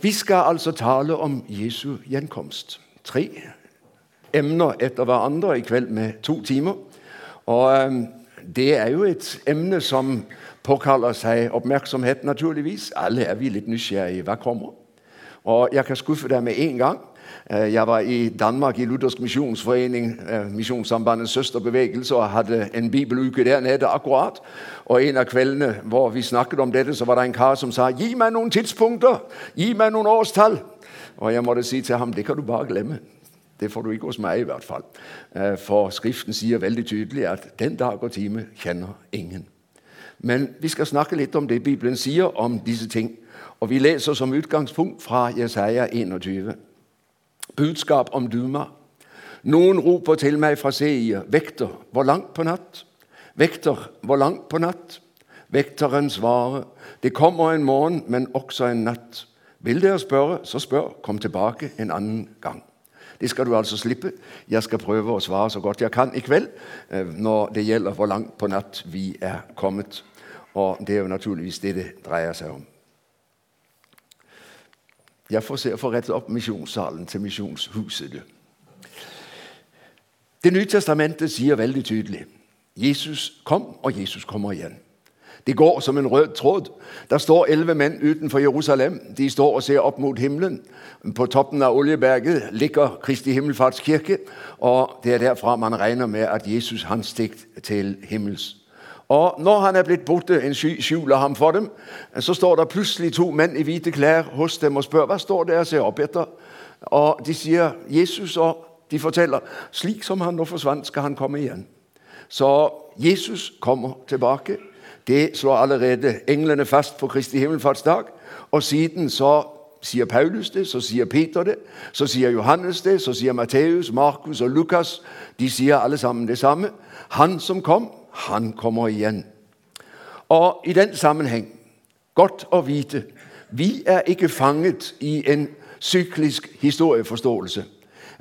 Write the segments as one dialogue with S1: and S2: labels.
S1: Vi skal altså tale om Jesu gjenkomst. Tre emner etter hverandre i kveld med to timer. Og det er jo et emne som påkaller seg oppmerksomhet, naturligvis. Alle er vi litt nysgjerrige. Hva kommer? Og jeg kan skuffe deg med en gang. Eh, jeg var i Danmark i Luthersk misjonsforening, eh, Misjonssambandets søsterbevegelse, og hadde en bibeluke der nede akkurat. Og En av kveldene hvor vi snakket om dette, så var det en kar som sa 'Gi meg noen tidspunkter! Gi meg noen årstall!' Og jeg måtte si til ham 'Det kan du bare glemme'. Det får du ikke hos meg, i hvert fall. Eh, for Skriften sier veldig tydelig at 'den dag og time kjenner ingen'. Men vi skal snakke litt om det Bibelen sier om disse ting. Og vi leser som utgangspunkt fra Jesaja 21 budskap om Duma. Noen roper til meg fra Seir, vekter, hvor langt på natt? Vekter, hvor langt på natt? Vekteren svarer, det kommer en morgen, men også en natt. Vil dere spørre, så spør, kom tilbake en annen gang. Det skal du altså slippe. Jeg skal prøve å svare så godt jeg kan i kveld eh, når det gjelder hvor langt på natt vi er kommet. Og det er jo naturligvis det det dreier seg om. Jeg får se å få rettet opp misjonssalen til misjonshuset. Det nye testamentet sier veldig tydelig Jesus kom, og Jesus kommer igjen. Det går som en rød tråd. Der står elleve menn utenfor Jerusalem. De står og ser opp mot himmelen. På toppen av Oljeberget ligger Kristi himmelfartskirke, og det er derfra man regner med at Jesus han steg til himmels. Og når han er blitt borte, en skjuler ham for dem, så står det plutselig to menn i hvite klær hos dem og spør hva står det og ser opp etter. Og De sier Jesus, og de forteller slik som han nå forsvant, skal han komme igjen. Så Jesus kommer tilbake. Det slår allerede englene fast på Kristi himmelfartsdag. Og siden så sier Paulus det, så sier Peter det, så sier Johannes det, så sier Matteus, Markus og Lukas. De sier alle sammen det samme. Han som kom, han kommer igjen. Og i den sammenheng godt å vite vi er ikke fanget i en syklisk historieforståelse.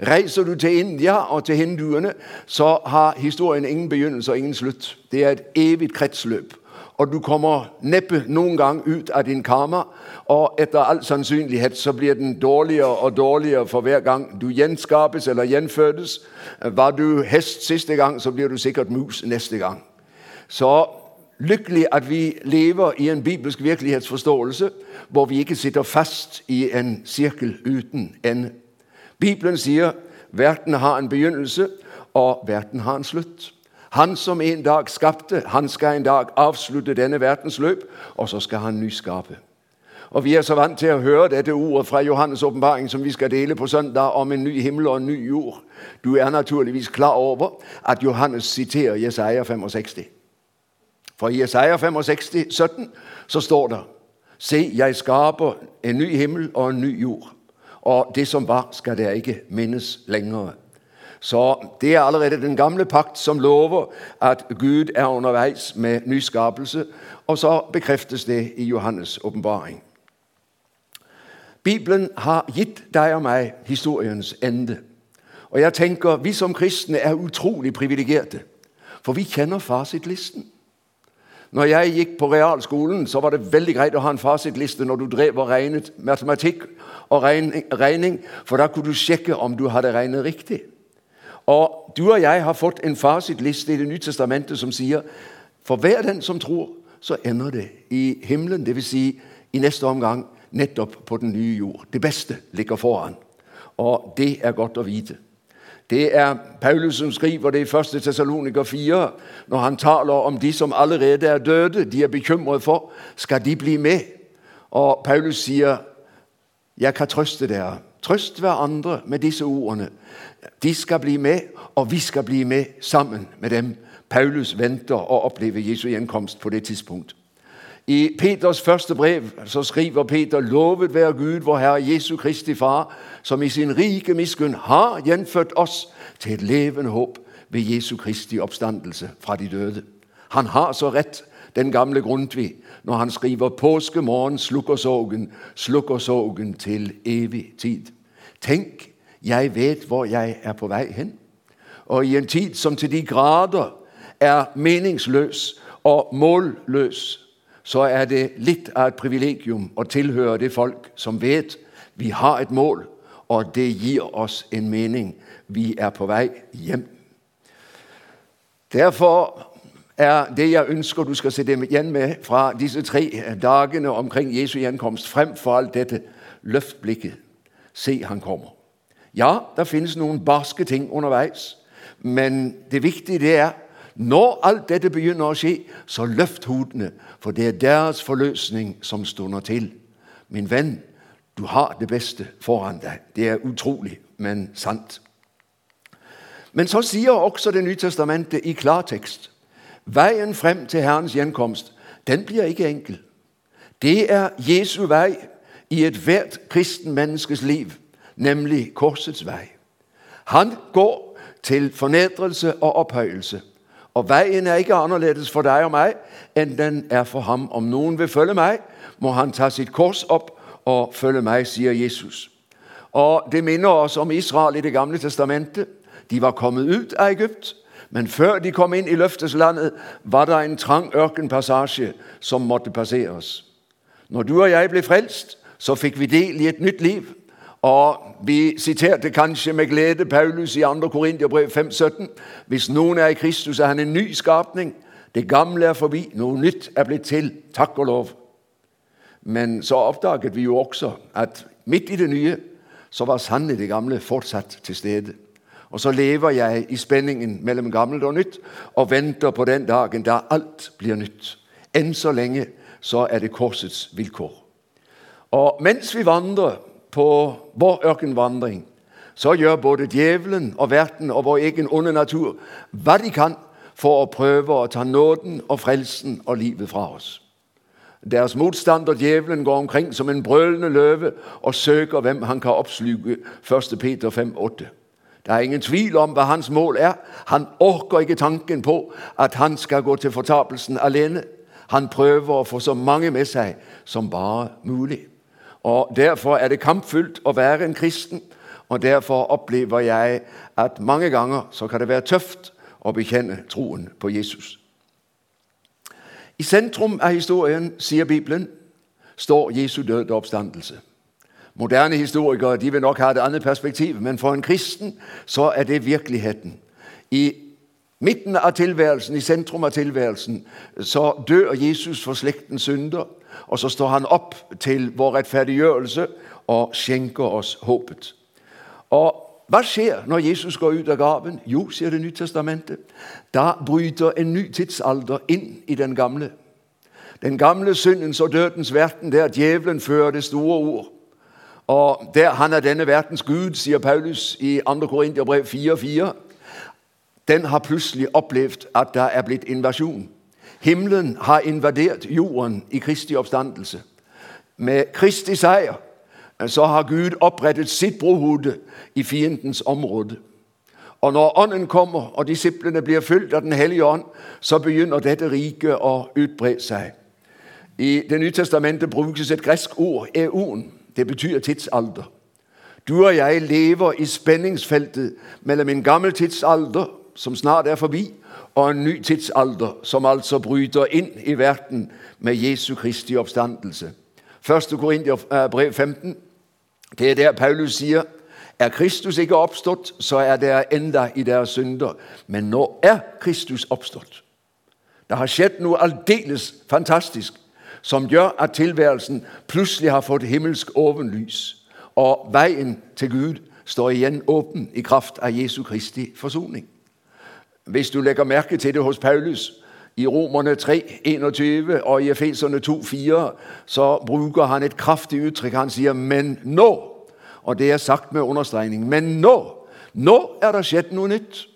S1: Reiser du til India og til hinduene, så har historien ingen begynnelse og ingen slutt. Det er et evig kretsløp. Og du kommer neppe noen gang ut av din karma, og etter all sannsynlighet så blir den dårligere og dårligere for hver gang du gjenskapes eller gjenfødes. Var du hest siste gang, så blir du sikkert mus neste gang. Så lykkelig at vi lever i en bibelsk virkelighetsforståelse hvor vi ikke sitter fast i en sirkel uten ende. Bibelen sier verden har en begynnelse, og verden har en slutt. Han som en dag skapte, han skal en dag avslutte denne verdens løp, og så skal han nyskape. Og Vi er så vant til å høre dette ordet fra Johannes' åpenbaring som vi skal dele på søndag, om en ny himmel og en ny jord. Du er naturligvis klar over at Johannes siterer Jesaja 65. For i Jesaja 65, 17, så står det Se, jeg skaper en ny himmel og en ny jord. Og det som var, skal dere ikke minnes lenger. Så det er allerede den gamle pakt som lover at Gud er underveis med nyskapelse. Og så bekreftes det i Johannes' åpenbaring. Bibelen har gitt deg og meg historiens ende. Og jeg tenker Vi som kristne er utrolig privilegerte, for vi kjenner fasitlisten. Når jeg gikk på realskolen, så var det veldig greit å ha en fasitliste når du drev og regnet matematikk og regning, for da kunne du sjekke om du hadde regnet riktig. Og du og jeg har fått en fasitliste i Det nye testamentet som sier for hver den som tror, så ender det i himmelen, dvs. Si, i neste omgang nettopp på den nye jord. Det beste ligger foran. Og det er godt å vite. Det er Paulus som skriver det i 1. Tessaloniker 4, når han taler om de som allerede er døde. De er bekymret for skal de bli med. Og Paulus sier, 'Jeg kan trøste dere.' Trøst hverandre med disse ordene. De skal bli med, og vi skal bli med sammen med dem. Paulus venter å oppleve Jesu gjenkomst på det tidspunkt. I Peters første brev så skriver Peter lovet være Gud, vår Herre Jesu Kristi Far, som i sin rike miskunn har gjenfødt oss til et levende håp ved Jesu Kristi oppstandelse fra de døde. Han har så rett, den gamle Grundtvig, når han skriver 'Påskemorgen slukker sorgen, slukker sorgen til evig tid'. Tenk, jeg vet hvor jeg er på vei hen. Og i en tid som til de grader er meningsløs og målløs, så er det litt av et privilegium å tilhøre det folk som vet Vi har et mål, og det gir oss en mening. Vi er på vei hjem. Derfor er det jeg ønsker du skal sitte igjen med fra disse tre dagene omkring Jesu gjenkomst, fremfor alt dette løft blikket. Se, han kommer. Ja, det finnes noen barske ting underveis, men det viktige det er når alt dette begynner å skje, så løft hodene, for det er deres forløsning som stunder til. Min venn, du har det beste foran deg. Det er utrolig, men sant. Men så sier også Det nye testamentet i klartekst veien frem til Herrens gjenkomst den blir ikke enkel. Det er Jesu vei i ethvert kristen menneskes liv, nemlig korsets vei. Han går til fornedrelse og opphøyelse. Og veien er ikke annerledes for deg og meg enn den er for ham. Om noen vil følge meg, må han ta sitt kors opp og følge meg, sier Jesus. Og Det minner oss om Israel i Det gamle testamentet. De var kommet ut av Egypt, men før de kom inn i løfteslandet, var det en trang ørkenpassasje som måtte passeres. Når du og jeg ble frelst, så fikk vi del i et nytt liv. Og Vi siterte kanskje med glede Paulus i 2. Korintiabrev 5,17. Hvis noen er i Kristus, er han en ny skapning. Det gamle er forbi, noe nytt er blitt til. Takk og lov. Men så oppdaget vi jo også at midt i det nye så var sannelig det gamle fortsatt til stede. Og så lever jeg i spenningen mellom gammelt og nytt og venter på den dagen da alt blir nytt. Enn så lenge så er det korsets vilkår. Og mens vi vandrer på vår ørkenvandring, så gjør både djevelen og verten og vår egen onde natur hva de kan for å prøve å ta nåden og frelsen og livet fra oss. Deres motstander, djevelen, går omkring som en brølende løve og søker hvem han kan oppsluke. 1. Peter 5,8. Det er ingen tvil om hva hans mål er. Han orker ikke tanken på at han skal gå til fortapelsen alene. Han prøver å få så mange med seg som bare mulig. Og Derfor er det kampfullt å være en kristen, og derfor opplever jeg at mange ganger så kan det være tøft å bekjenne troen på Jesus. I sentrum av historien, sier Bibelen, står Jesu død og oppstandelse. Moderne historikere de vil nok ha et annet perspektiv, men for en kristen så er det virkeligheten. I midten av tilværelsen, i sentrum av tilværelsen, så dør Jesus for slektens synder. Og så står han opp til vår rettferdiggjørelse og skjenker oss håpet. Og hva skjer når Jesus går ut av graven? Jo, sier Det nye testamentet, da bryter en ny tidsalder inn i den gamle. Den gamle syndens og dødens verden, der djevelen fører det store ord. Og der Han er denne verdens gud, sier Paulus i 2. Korinterbrev 4,4. Den har plutselig opplevd at det er blitt invasjon. Himmelen har invadert jorden i Kristi oppstandelse. Med Kristi seier så har Gud opprettet sitt brohode i fiendens område. Og Når Ånden kommer og disiplene blir fylt av Den hellige ånd, så begynner dette riket å utbre seg. I Det nye testamentet brukes et gresk ord, eon. Det betyr tidsalder. Du og jeg lever i spenningsfeltet mellom en gammel tidsalder, som snart er forbi, og en ny tidsalder, som altså bryter inn i verden med Jesu Kristi oppstandelse. 1. Korinter brev 15. Det er der Paulus sier er Kristus ikke oppstått, så er dere enda i deres synder. Men nå er Kristus oppstått. Det har skjedd noe aldeles fantastisk som gjør at tilværelsen plutselig har fått himmelsk ovenlys. Og veien til Gud står igjen åpen i kraft av Jesu Kristi forsoning. Hvis du legger merke til det hos Paulus i Romerne 3, 21 og i Efeserne 2, 4, så bruker han et kraftig uttrykk. Han sier 'men nå'. Og det er sagt med understregning. Men nå, nå er det skjedd noe nytt.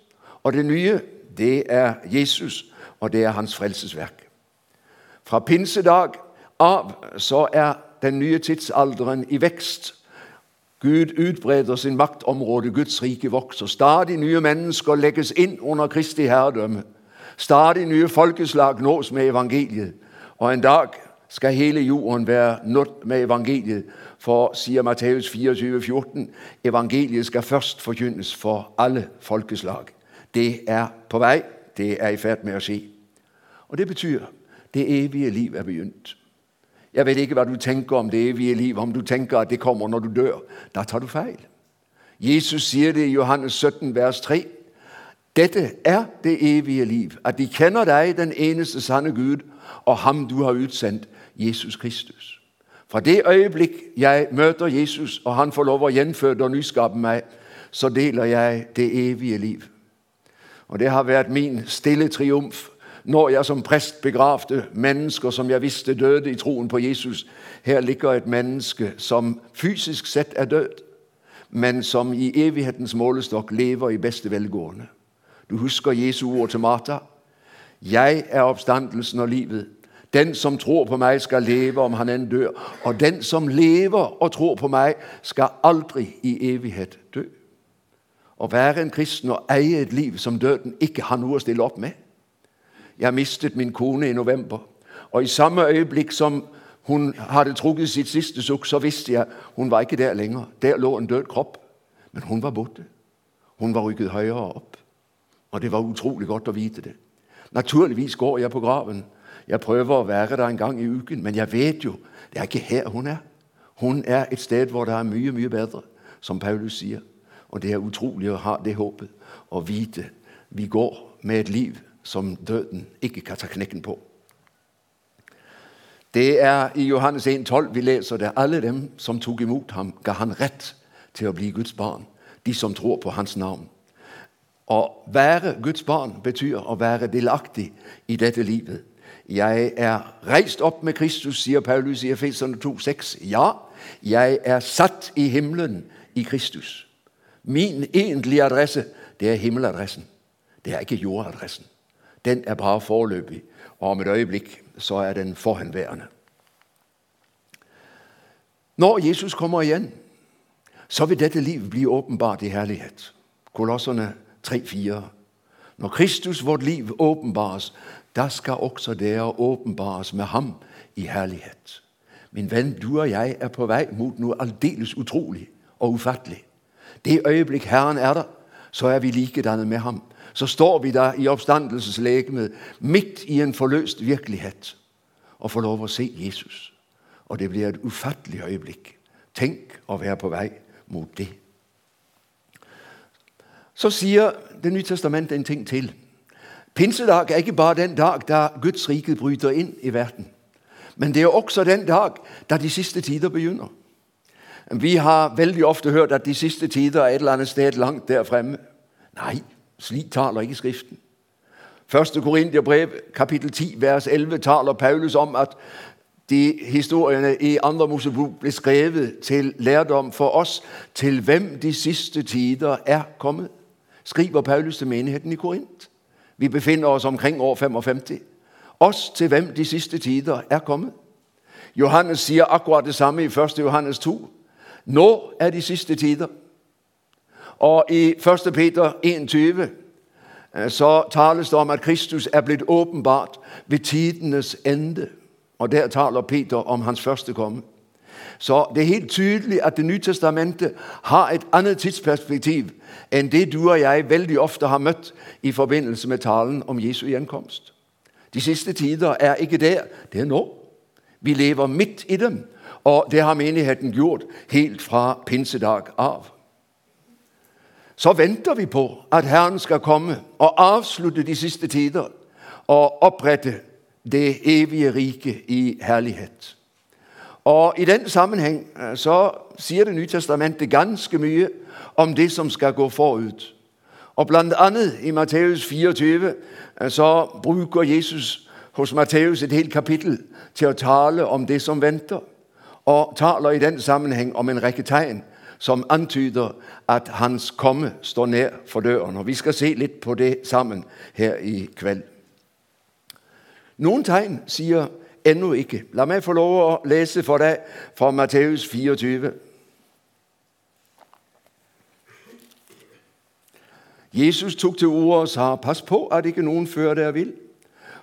S1: Og det nye, det er Jesus, og det er hans frelsesverk. Fra pinsedag av så er den nye tidsalderen i vekst. Gud utbreder sin maktområde, Guds rike vokser. Stadig nye mennesker legges inn under Kristi herredømme. Stadig nye folkeslag nås med evangeliet. Og en dag skal hele jorden være nådd med evangeliet. For, sier Matteus 24, 14, evangeliet skal først forkynnes for alle folkeslag. Det er på vei. Det er i ferd med å skje. Og Det betyr det evige liv er begynt. Jeg vet ikke hva du tenker om det evige liv, om du tenker at det kommer når du dør. Da tar du feil. Jesus sier det i Johannes 17, vers 3. Dette er det evige liv, at de kjenner deg, den eneste sanne Gud, og ham du har utsendt, Jesus Kristus. Fra det øyeblikk jeg møter Jesus, og han får lov å gjenføde og nyskape meg, så deler jeg det evige liv. Og Det har vært min stille triumf når jeg som prest begravde mennesker som jeg visste døde i troen på Jesus. Her ligger et menneske som fysisk sett er død, men som i evighetens målestokk lever i beste velgående. Du husker Jesu ord til Martha. Jeg er oppstandelsen og livet. Den som tror på meg, skal leve om han enn dør. Og den som lever og tror på meg, skal aldri i evighet dø. Å være en kristen og eie et liv som døden ikke har noe å stille opp med. Jeg mistet min kone i november, og i samme øyeblikk som hun hadde trukket sitt siste sukk, så visste jeg hun var ikke der lenger. Der lå en død kropp, men hun var borte. Hun var rykket høyere opp, og det var utrolig godt å vite det. Naturligvis går jeg på graven. Jeg prøver å være der en gang i uken, men jeg vet jo det er ikke her hun er. Hun er et sted hvor det er mye, mye bedre, som Paulus sier. Og det er utrolig å ha det håpet og vite vi går med et liv som døden ikke kan ta knekken på. Det er i Johannes 1,12 vi leser det. Alle dem som tok imot ham, ga han rett til å bli Guds barn. De som tror på hans navn. Å være Guds barn betyr å være delaktig i dette livet. Jeg er reist opp med Kristus, sier Paulus i Efeserne 2,6. Ja, jeg er satt i himmelen i Kristus. Min egentlige adresse, det er himmeladressen. Det er ikke jordadressen. Den er bare foreløpig, og om et øyeblikk så er den forhenværende. Når Jesus kommer igjen, så vil dette liv bli åpenbart i herlighet. Kolosserne 3-4. Når Kristus, vårt liv, åpenbares, da skal også dere åpenbares med ham i herlighet. Min venn, du og jeg er på vei mot noe aldeles utrolig og ufattelig. Det øyeblikk Herren er der, så er vi likedannet med ham. Så står vi der i oppstandelseslegemet, midt i en forløst virkelighet, og får lov å se Jesus. Og det blir et ufattelig øyeblikk. Tenk å være på vei mot det. Så sier Det nye testamentet en ting til. Pinsedag er ikke bare den dag da Guds rike bryter inn i verden. Men det er også den dag da de siste tider begynner. Vi har veldig ofte hørt at de siste tider er et eller annet sted langt der fremme. Nei, slik taler ikke Skriften. Første Korinterbrev, kapittel 10, vers 11, taler Paulus om at de historiene i andre Mosebok ble skrevet til lærdom for oss, til hvem de siste tider er kommet. Skriver Paulus til menigheten i Korint. Vi befinner oss omkring år 55. Oss til hvem de siste tider er kommet. Johannes sier akkurat det samme i 1. Johannes 2. Nå er de siste tider. Og i 1. Peter 21 eh, så tales det om at Kristus er blitt åpenbart ved tidenes ende. Og Der taler Peter om hans første komme. Så det er helt tydelig at Det nye testamentet har et annet tidsperspektiv enn det du og jeg veldig ofte har møtt i forbindelse med talen om Jesu gjenkomst. De siste tider er ikke der, det er nå. Vi lever midt i dem, og det har menigheten gjort helt fra pinsedag av. Så venter vi på at Herren skal komme og avslutte de siste tider og opprette det evige riket i herlighet. Og I den sammenheng eh, så sier Det nye testamentet ganske mye om det som skal gå forut. Og annet i Matteus 24 eh, så bruker Jesus hos Matteus et helt kapittel til å tale om det som venter og taler i den sammenheng om en rekke tegn som antyder at hans komme står nær for døren. Og Vi skal se litt på det sammen her i kveld. Noen tegn sier ennå ikke. La meg få lov å lese for deg fra Matteus 24. Jesus tok til orde og sa, 'Pass på at ikke noen fører dere vill.'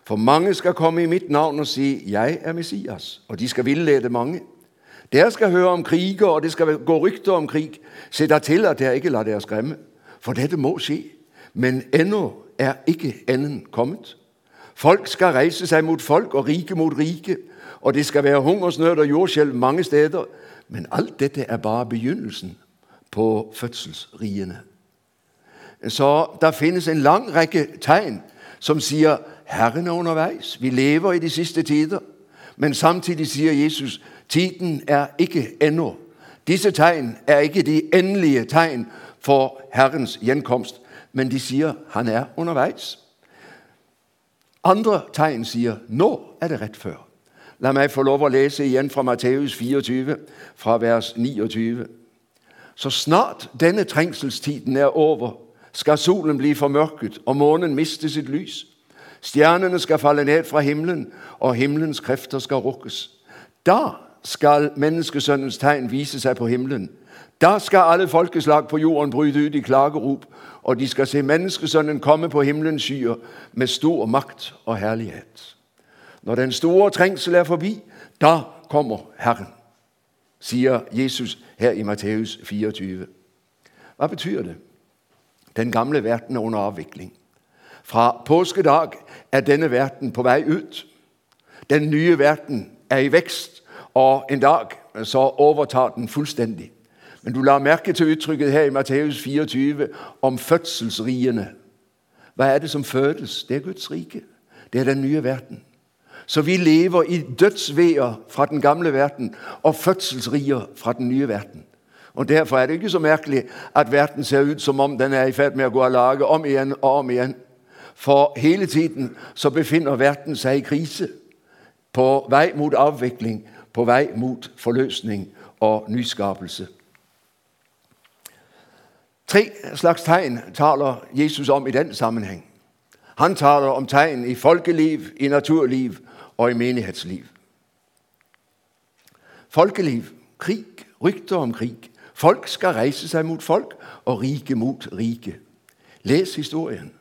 S1: For mange skal komme i mitt navn og si, 'Jeg er Messias', og de skal villede mange. Dere skal høre om kriger, og det skal gå rykter om krig. Se da til at dere ikke lar dere skremme, for dette må skje. Men ennå er ikke enden kommet. Folk skal reise seg mot folk og rike mot rike, og det skal være hungersnød og jordskjelv mange steder. Men alt dette er bare begynnelsen på fødselsrigene. Så der finnes en lang rekke tegn som sier Herren er underveis. Vi lever i de siste tider. Men samtidig sier Jesus tiden er ikke ennå. Disse tegn er ikke de endelige tegn for Herrens gjenkomst, men de sier han er underveis. Andre tegn sier nå er det rett før. La meg få lov å lese igjen fra Matteus 24, fra vers 29. Så snart denne trengselstiden er over, skal solen bli formørket og månen miste sitt lys. Stjernene skal falle ned fra himmelen, og himmelens krefter skal rukkes. Da skal menneskesønnens tegn vise seg på himmelen. Da skal alle folkeslag på jorden bryte ut i klagerop, og de skal se menneskesønnen komme på himmelens skyer med stor makt og herlighet. Når den store trengsel er forbi, da kommer Herren, sier Jesus her i Matteus 24. Hva betyr det? Den gamle verden er under avvikling. Fra påskedag er denne verden på vei ut. Den nye verden er i vekst, og en dag så overtar den fullstendig. Men du lar merke til uttrykket her i Matteus 24 om fødselsriene. Hva er det som fødes? Det er Guds rike. Det er den nye verden. Så vi lever i dødsveer fra den gamle verden og fødselsrier fra den nye verden. Og Derfor er det ikke så merkelig at verden ser ut som om den er i ferd med å gå av lage om igjen og om igjen. For hele tiden så befinner verden seg i krise. På vei mot avvikling, på vei mot forløsning og nyskapelse. Tre slags tegn taler Jesus om i den sammenheng. Han taler om tegn i folkeliv, i naturliv og i menighetsliv. Folkeliv, krig, rykter om krig. Folk skal reise seg mot folk, og rike mot rike. Les historien.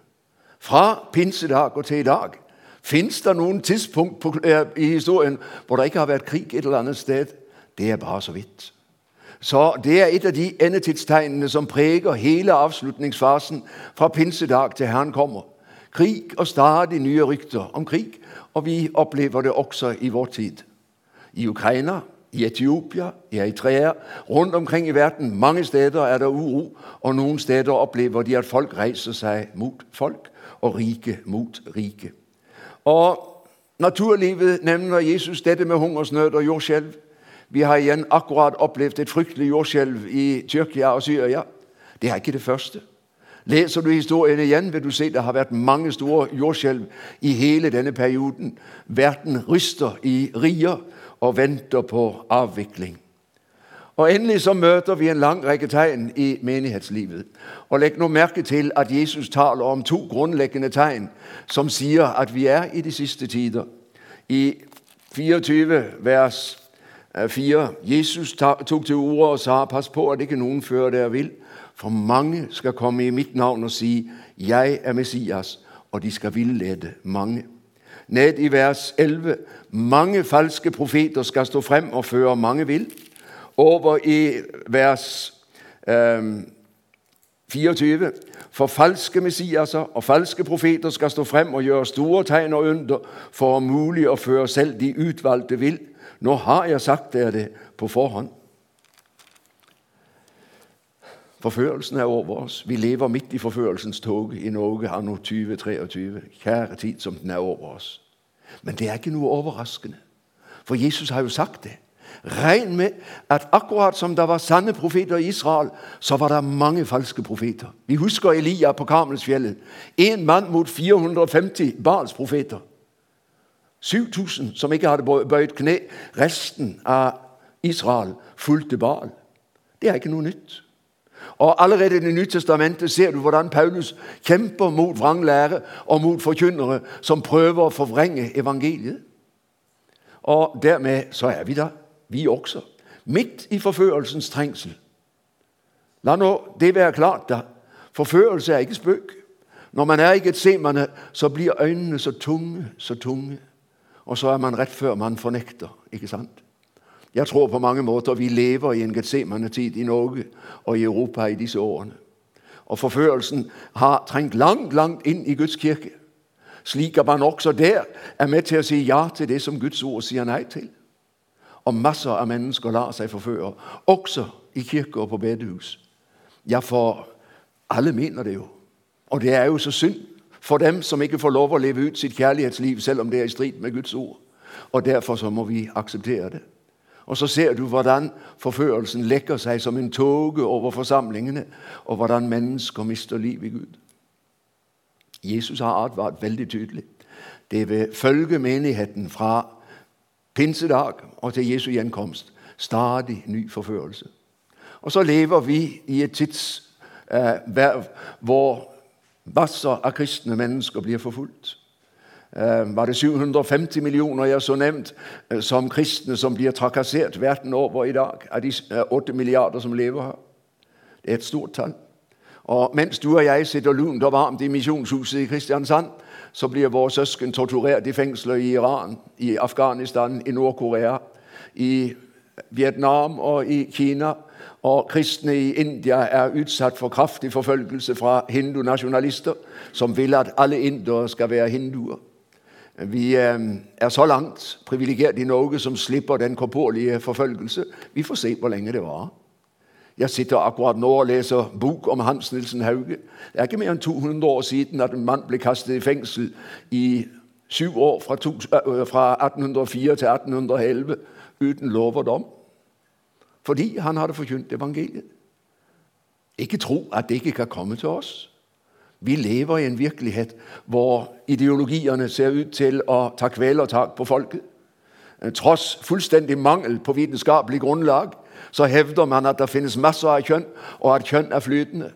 S1: Fra pinsedag og til i dag. Fins det noen tidspunkt på, eh, i historien hvor det ikke har vært krig et eller annet sted? Det er bare så vidt. Så Det er et av de endetidstegnene som preger hele avslutningsfasen fra pinsedag til Herren kommer. Krig og stadig nye rykter om krig, og vi opplever det også i vår tid. I Ukraina, i Etiopia, i Eritrea, rundt omkring i verden. Mange steder er det uro, og noen steder opplever de at folk reiser seg mot folk, og rike mot rike. Og Naturlivet nevner Jesus dette med hungersnød og jordskjelv. Vi har igjen akkurat opplevd et fryktelig jordskjelv i Tyrkia og Syria. Det er ikke det første. Leser du historien igjen, vil du se det har vært mange store jordskjelv i hele denne perioden. Verden ryster i rier og venter på avvikling. Og Endelig så møter vi en lang rekke tegn i menighetslivet. Og Legg nå merke til at Jesus taler om to grunnleggende tegn som sier at vi er i de siste tider. I 24 vers 4. Jesus tok til orde og sa, pass på at ikke noen fører dere vil, for mange skal komme i mitt navn og si, jeg er Messias, og de skal villede mange. Ned i vers 11. Mange falske profeter skal stå frem og føre mange vill. Over i vers eh, 24. For falske messiaser og falske profeter skal stå frem og gjøre store tegn og under for om mulig å føre selv de utvalgte vill. Nå har jeg sagt dere det på forhånd. Forførelsen er over oss. Vi lever midt i forførelsens tog i Norge anno 2023. Kjære tid som den er over oss. Men det er ikke noe overraskende, for Jesus har jo sagt det. Regn med at akkurat som det var sanne profeter i Israel, så var det mange falske profeter. Vi husker Elia på Karmelsfjellet. Én mann mot 450 Bals profeter. 7000 som ikke hadde bøyd kne. Resten av Israel fulgte Bal. Det er ikke noe nytt. Og Allerede i Det nye testamentet ser du hvordan Paulus kjemper mot vranglære og mot forkynnere som prøver å forvrenge evangeliet. Og dermed så er vi da, vi også. Midt i forførelsens trengsel. La nå det være klart, da. Forførelse er ikke spøk. Når man er i Getsemane, så blir øynene så tunge, så tunge. Og så er man rett før man fornekter. ikke sant? Jeg tror på mange måter vi lever i en Getsemane-tid i Norge og i Europa i disse årene. Og forførelsen har trengt langt, langt inn i Guds kirke. slik at man også der er med til å si ja til det som Guds ord sier nei til. Og masser av mennesker lar seg forføre, også i kirker og på bedehus. Ja, for alle mener det jo. Og det er jo så synd for dem som ikke får lov å leve ut sitt kjærlighetsliv, selv om det er i strid med Guds ord. Og derfor så må vi akseptere det. Og så ser du hvordan forførelsen lekker seg som en tåke over forsamlingene, og hvordan mennesker mister liv i Gud. Jesus har advart veldig tydelig. Det vil følge menigheten fra pinsedag og til Jesu gjenkomst. Stadig ny forførelse. Og så lever vi i et tidsverv eh, hvor masser av kristne mennesker blir forfulgt. Eh, var det 750 millioner jeg så nevnt eh, som kristne som blir trakassert verden over i dag, av de åtte eh, milliarder som lever her? Det er et stort tall. Og mens du og jeg sitter lunt og varmt i misjonshuset i Kristiansand, så blir våre søsken torturert i fengsler i Iran, i Afghanistan, i Nord-Korea, i Vietnam og i Kina. Og kristne i India er utsatt for kraftig forfølgelse fra hindunasjonalister som vil at alle indere skal være hinduer. Vi eh, er så langt privilegert i Norge som slipper den korporlige forfølgelse. Vi får se hvor lenge det varer. Jeg sitter akkurat nå og leser bok om Hans Nilsen Hauge. Det er ikke mer enn 200 år siden at en mann ble kastet i fengsel i syv år, fra, 1804 til 1811, uten lov og dom. Fordi han hadde forkynt evangeliet. Ikke tro at det ikke kan komme til oss. Vi lever i en virkelighet hvor ideologiene ser ut til å ta kvelertak på folket. Tross fullstendig mangel på vitenskapelig grunnlag så hevder man at det finnes masser av kjønn, og at kjønn er flytende.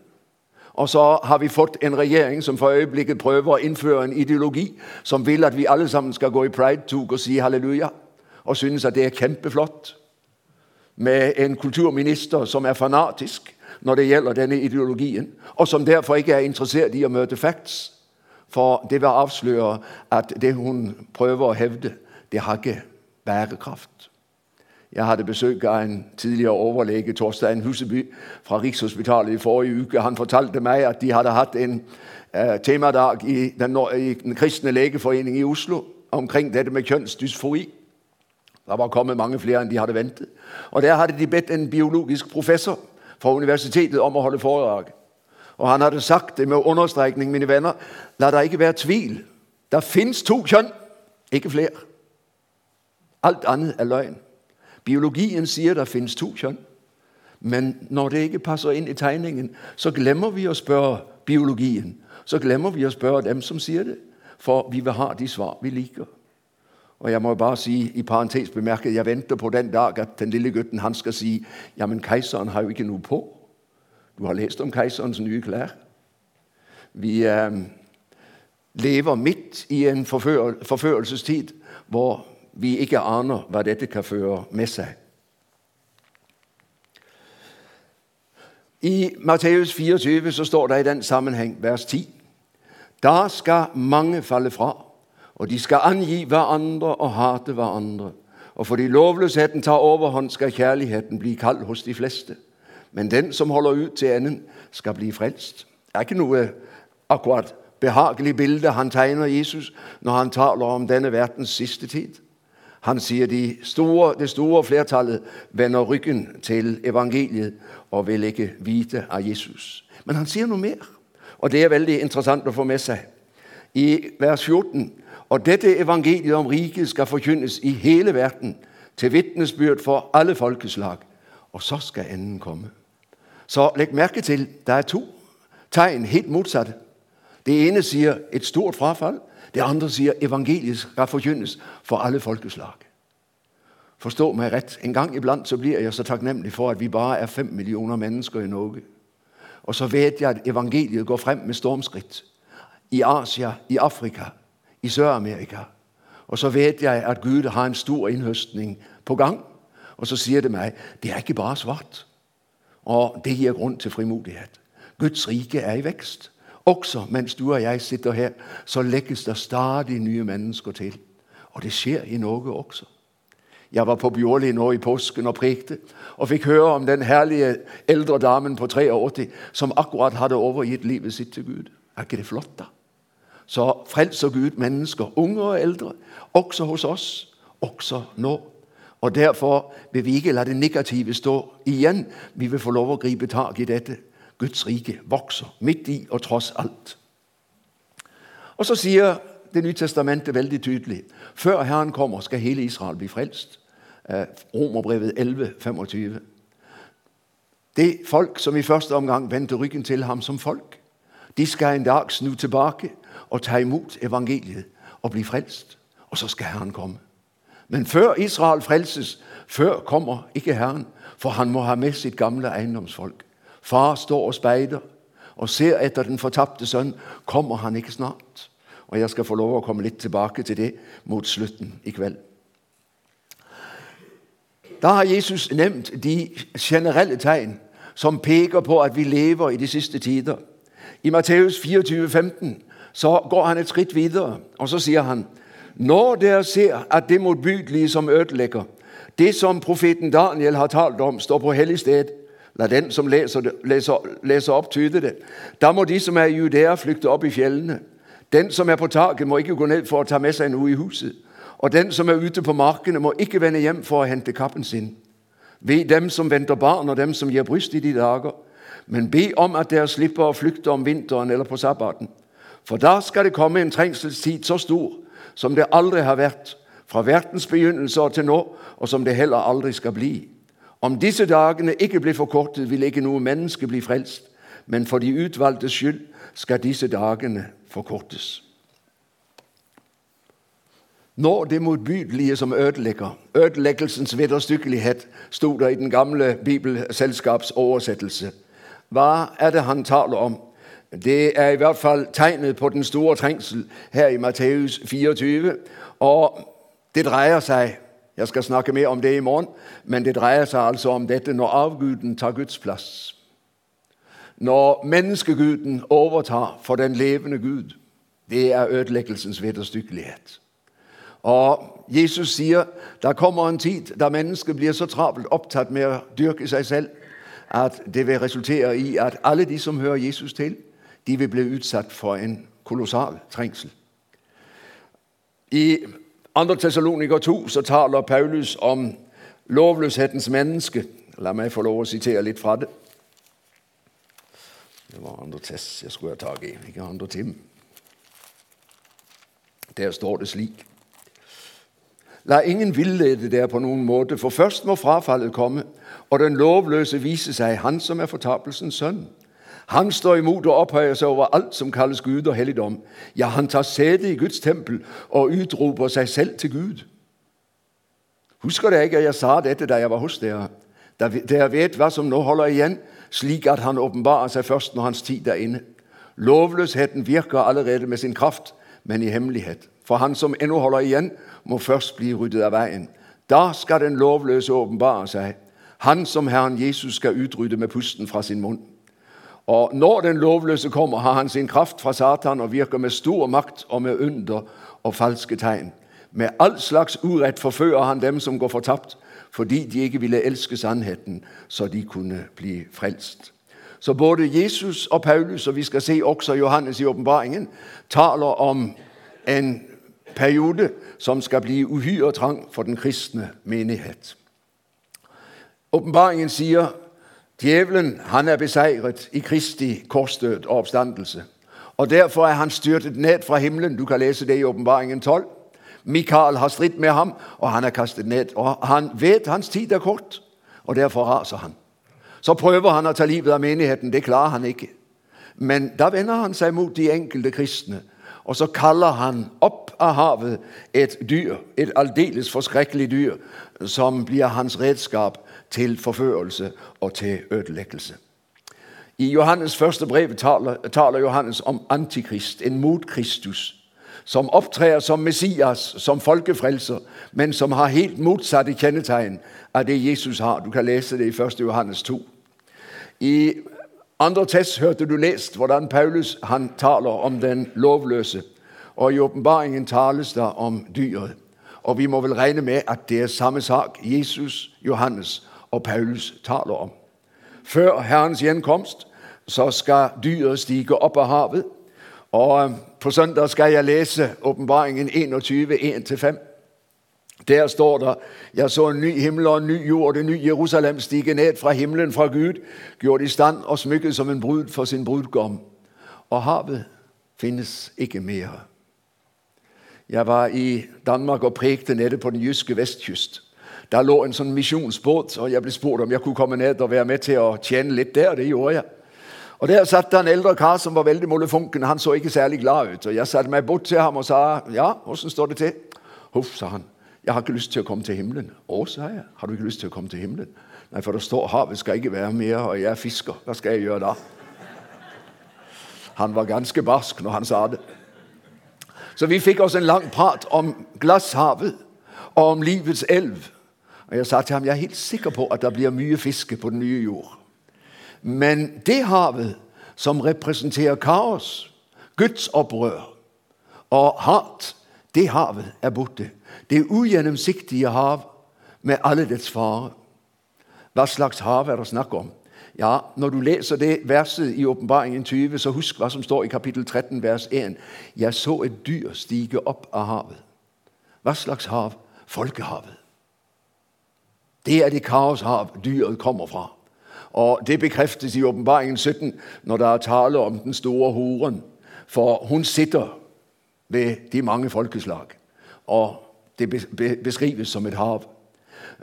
S1: Og så har vi fått en regjering som for øyeblikket prøver å innføre en ideologi som vil at vi alle sammen skal gå i pride-tog og si halleluja, og synes at det er kjempeflott. Med en kulturminister som er fanatisk når det gjelder denne ideologien, og som derfor ikke er interessert i å møte facts. For det vil avsløre at det hun prøver å hevde, det har ikke bærekraft. Jeg hadde besøk av en tidligere overlege, Torstein Huseby, fra Rikshospitalet i forrige uke. Han fortalte meg at de hadde hatt en eh, temadag i den, i den, kristne legeforening i Oslo omkring dette med kjønnsdysfori. Det var kommet mange flere enn de hadde ventet. Og Der hadde de bedt en biologisk professor fra universitetet om å holde foredrag. Og Han hadde sagt det med understrekning, mine venner, la det ikke være tvil. Det fins to kjønn, ikke flere. Alt annet er løgn. Biologien sier det finnes to kjønn. Men når det ikke passer inn i tegningen, så glemmer vi å spørre biologien. Så glemmer vi å spørre dem som sier det, for vi vil ha de svar vi liker. Og jeg må bare si i parentes bemerket, jeg venter på den dag at den lille gutten han skal si ja, men keiseren har jo ikke noe på. Du har lest om keiserens nye klær. Vi eh, lever midt i en forfør forførelsestid hvor vi ikke aner hva dette kan føre med seg. I Matteus 24 så står det i den sammenheng, vers 10.: Da skal mange falle fra, og de skal angi hverandre og hate hverandre. Og fordi lovløsheten tar overhånd, skal kjærligheten bli kald hos de fleste. Men den som holder ut til enden, skal bli frelst. Det er ikke noe akkurat behagelig bilde han tegner Jesus når han taler om denne verdens siste tid. Han sier de store, det store flertallet vender ryggen til evangeliet og vil ikke vite av Jesus. Men han sier noe mer, og det er veldig interessant å få med seg. I vers 14.: Og dette evangeliet om riket skal forkynnes i hele verden, til vitnesbyrd for alle folkeslag. Og så skal enden komme. Så legg merke til det er to tegn helt motsatte. Det ene sier et stort frafall. Det andre sier evangeliet skal forkynnes for alle folkeslag. Forstå meg rett. En gang iblant så blir jeg så takknemlig for at vi bare er fem millioner mennesker i Norge. Og så vet jeg at evangeliet går frem med stormskritt. I Asia, i Afrika, i Sør-Amerika. Og så vet jeg at Gud har en stor innhøstning på gang. Og så sier det meg det er ikke bare svart. Og det gir grunn til frimodighet. Guds rike er i vekst. Også mens du og jeg sitter her, så legges det stadig nye mennesker til. Og det skjer i Norge også. Jeg var på Bjorli nå i påsken og prekte, og fikk høre om den herlige eldre damen på 83 som akkurat hadde overgitt livet sitt til Gud. Er ikke det flott, da? Så frelser Gud mennesker, unge og eldre, også hos oss, også nå. Og Derfor vil vi ikke la det negative stå igjen. Vi vil få lov å gripe tak i dette. Guds rike vokser midt i og tross alt. Og Så sier Det nye testamentet veldig tydelig før Herren kommer, skal hele Israel bli frelst. Eh, Romerbrevet 11, 25. Det folk som i første omgang vendte ryggen til ham som folk, de skal en dag snu tilbake og ta imot evangeliet og bli frelst. Og så skal Herren komme. Men før Israel frelses, før kommer ikke Herren, for han må ha med sitt gamle eiendomsfolk. Far står og speider og ser etter den fortapte sønn. Kommer han ikke snart? Og Jeg skal få lov å komme litt tilbake til det mot slutten i kveld. Da har Jesus nevnt de generelle tegn som peker på at vi lever i de siste tider. I Matteus 24, 15, så går han et skritt videre, og så sier han når dere ser at det motbydelige som ødelegger, det som profeten Daniel har talt om, står på hellig sted, la den som leser, leser, leser opp, tyde det. Da må de som er i Judea, flykte opp i fjellene. Den som er på taket, må ikke gå ned for å ta med seg noe i huset. Og den som er ute på markene, må ikke vende hjem for å hente kappen sin. Ved dem som venter barn, og dem som gir bryst i de dager. Men be om at dere slipper å flykte om vinteren eller på sabbaten. For da skal det komme en trengselstid så stor som det aldri har vært fra verdens begynnelse til nå, og som det heller aldri skal bli. Om disse dagene ikke blir forkortet, vil ikke noe menneske bli frelst, men for de utvalgtes skyld skal disse dagene forkortes. Når det motbydelige som ødelegger, ødeleggelsens vederstykkelighet, sto det i den gamle bibelselskapsoversettelse. Hva er det han taler om? Det er i hvert fall tegnet på den store trengsel her i Matteus 24. Og det dreier seg Jeg skal snakke mer om det i morgen, men det dreier seg altså om dette når avguden tar Guds plass. Når menneskeguden overtar for den levende Gud. Det er ødeleggelsens vederstyggelighet. Og Jesus sier der kommer en tid da mennesket blir så travelt opptatt med å dyrke seg selv at det vil resultere i at alle de som hører Jesus til, de vil bli utsatt for en kolossal trengsel. I 2. Tessaloniker 2 så taler Paulus om lovløshetens menneske. La meg få lov å sitere litt fra det. Det var andre Tess jeg skulle ha tak i, ikke andre Tim. Der står det slik. La ingen villede dere på noen måte, for først må frafallet komme, og den lovløse vise seg, han som er fortapelsens sønn. Han står imot og opphøyer seg over alt som kalles Gud og helligdom. Ja, han tar sete i Guds tempel og utroper seg selv til Gud. Husker dere ikke at jeg sa dette da jeg var hos dere? Dere vet hva som nå holder igjen, slik at han åpenbarer seg først når hans tid er inne. Lovløsheten virker allerede med sin kraft, men i hemmelighet. For han som ennå holder igjen, må først bli ryddet av veien. Da skal den lovløse åpenbare seg, han som Herren Jesus skal utrydde med pusten fra sin munn. Og Når den lovløse kommer, har han sin kraft fra Satan og virker med stor makt og med under og falske tegn. Med all slags urett forfører han dem som går fortapt, fordi de ikke ville elske sannheten, så de kunne bli frelst. Så både Jesus og Paulus, og vi skal se også Johannes i åpenbaringen, taler om en periode som skal bli uhyre trang for den kristne menighet. Åpenbaringen sier Djevelen han er beseiret i Kristi korsdød og oppstandelse. Og Derfor er han styrtet ned fra himmelen. Du kan lese det i Åpenbaringen 12. Mikael har stridd med ham, og han er kastet ned. Og Han vet hans tid er kort, og derfor raser han. Så prøver han å ta livet av menigheten. Det klarer han ikke. Men da vender han seg mot de enkelte kristne, og så kaller han opp av havet et dyr, et aldeles forskrekkelig dyr, som blir hans redskap til forførelse og til ødeleggelse. I Johannes første brev taler, taler Johannes om Antikrist, en motkristus, som opptrer som Messias, som folkefrelser, men som har helt motsatte kjennetegn av det Jesus har. Du kan lese det i 1. Johannes 2. I andre test hørte du lest hvordan Paulus han taler om den lovløse. Og i åpenbaringen tales det om dyret. Og vi må vel regne med at det er samme sak Jesus, Johannes og Paulus taler om. Før Herrens gjenkomst så skal dyret stige opp av havet, Og på søndag skal jeg lese åpenbaringen 21, 1-5. Der står der, jeg så en ny himmel og en ny jord, det nye Jerusalem stige ned fra himmelen fra Gud, gjort i stand og smykket som en brud for sin brudgom. Og havet finnes ikke mer. Jeg var i Danmark og prekte nede på den jyske vestkyst. Der lå en sånn misjonsbåt, og jeg ble spurt om jeg kunne komme ned og være med til å tjene litt der. Det gjorde jeg. Og Der satt en eldre kar som var veldig molefonken. Han så ikke særlig glad ut. Og Jeg satte meg bort til ham og sa ja, åssen står det til? Huff, sa han. Jeg har ikke lyst til å komme til himmelen. Å, sa jeg. Har du ikke lyst til å komme til himmelen? Nei, for det står havet skal ikke være mer, og jeg er fisker. Hva skal jeg gjøre da? Han var ganske barsk når han sa det. Så vi fikk oss en lang prat om glasshavet og om livets elv. Og Jeg sa til ham jeg er helt sikker på at det blir mye fiske på den nye jord. Men det havet som representerer kaos, Guds og hat, det havet er borte. Det ugjennomsiktige hav med alle dets farer. Hva slags hav er det snakk om? Ja, Når du leser det verset i Åpenbaringen 20, så husk hva som står i kapittel 13, vers 1. Jeg så et dyr stige opp av havet. Hva slags hav? Folkehavet. Det er det kaoshav dyret kommer fra. Og Det bekreftes i Åpenbaringen 17 når det er tale om den store horen. For hun sitter ved de mange folkeslag, og det beskrives som et hav.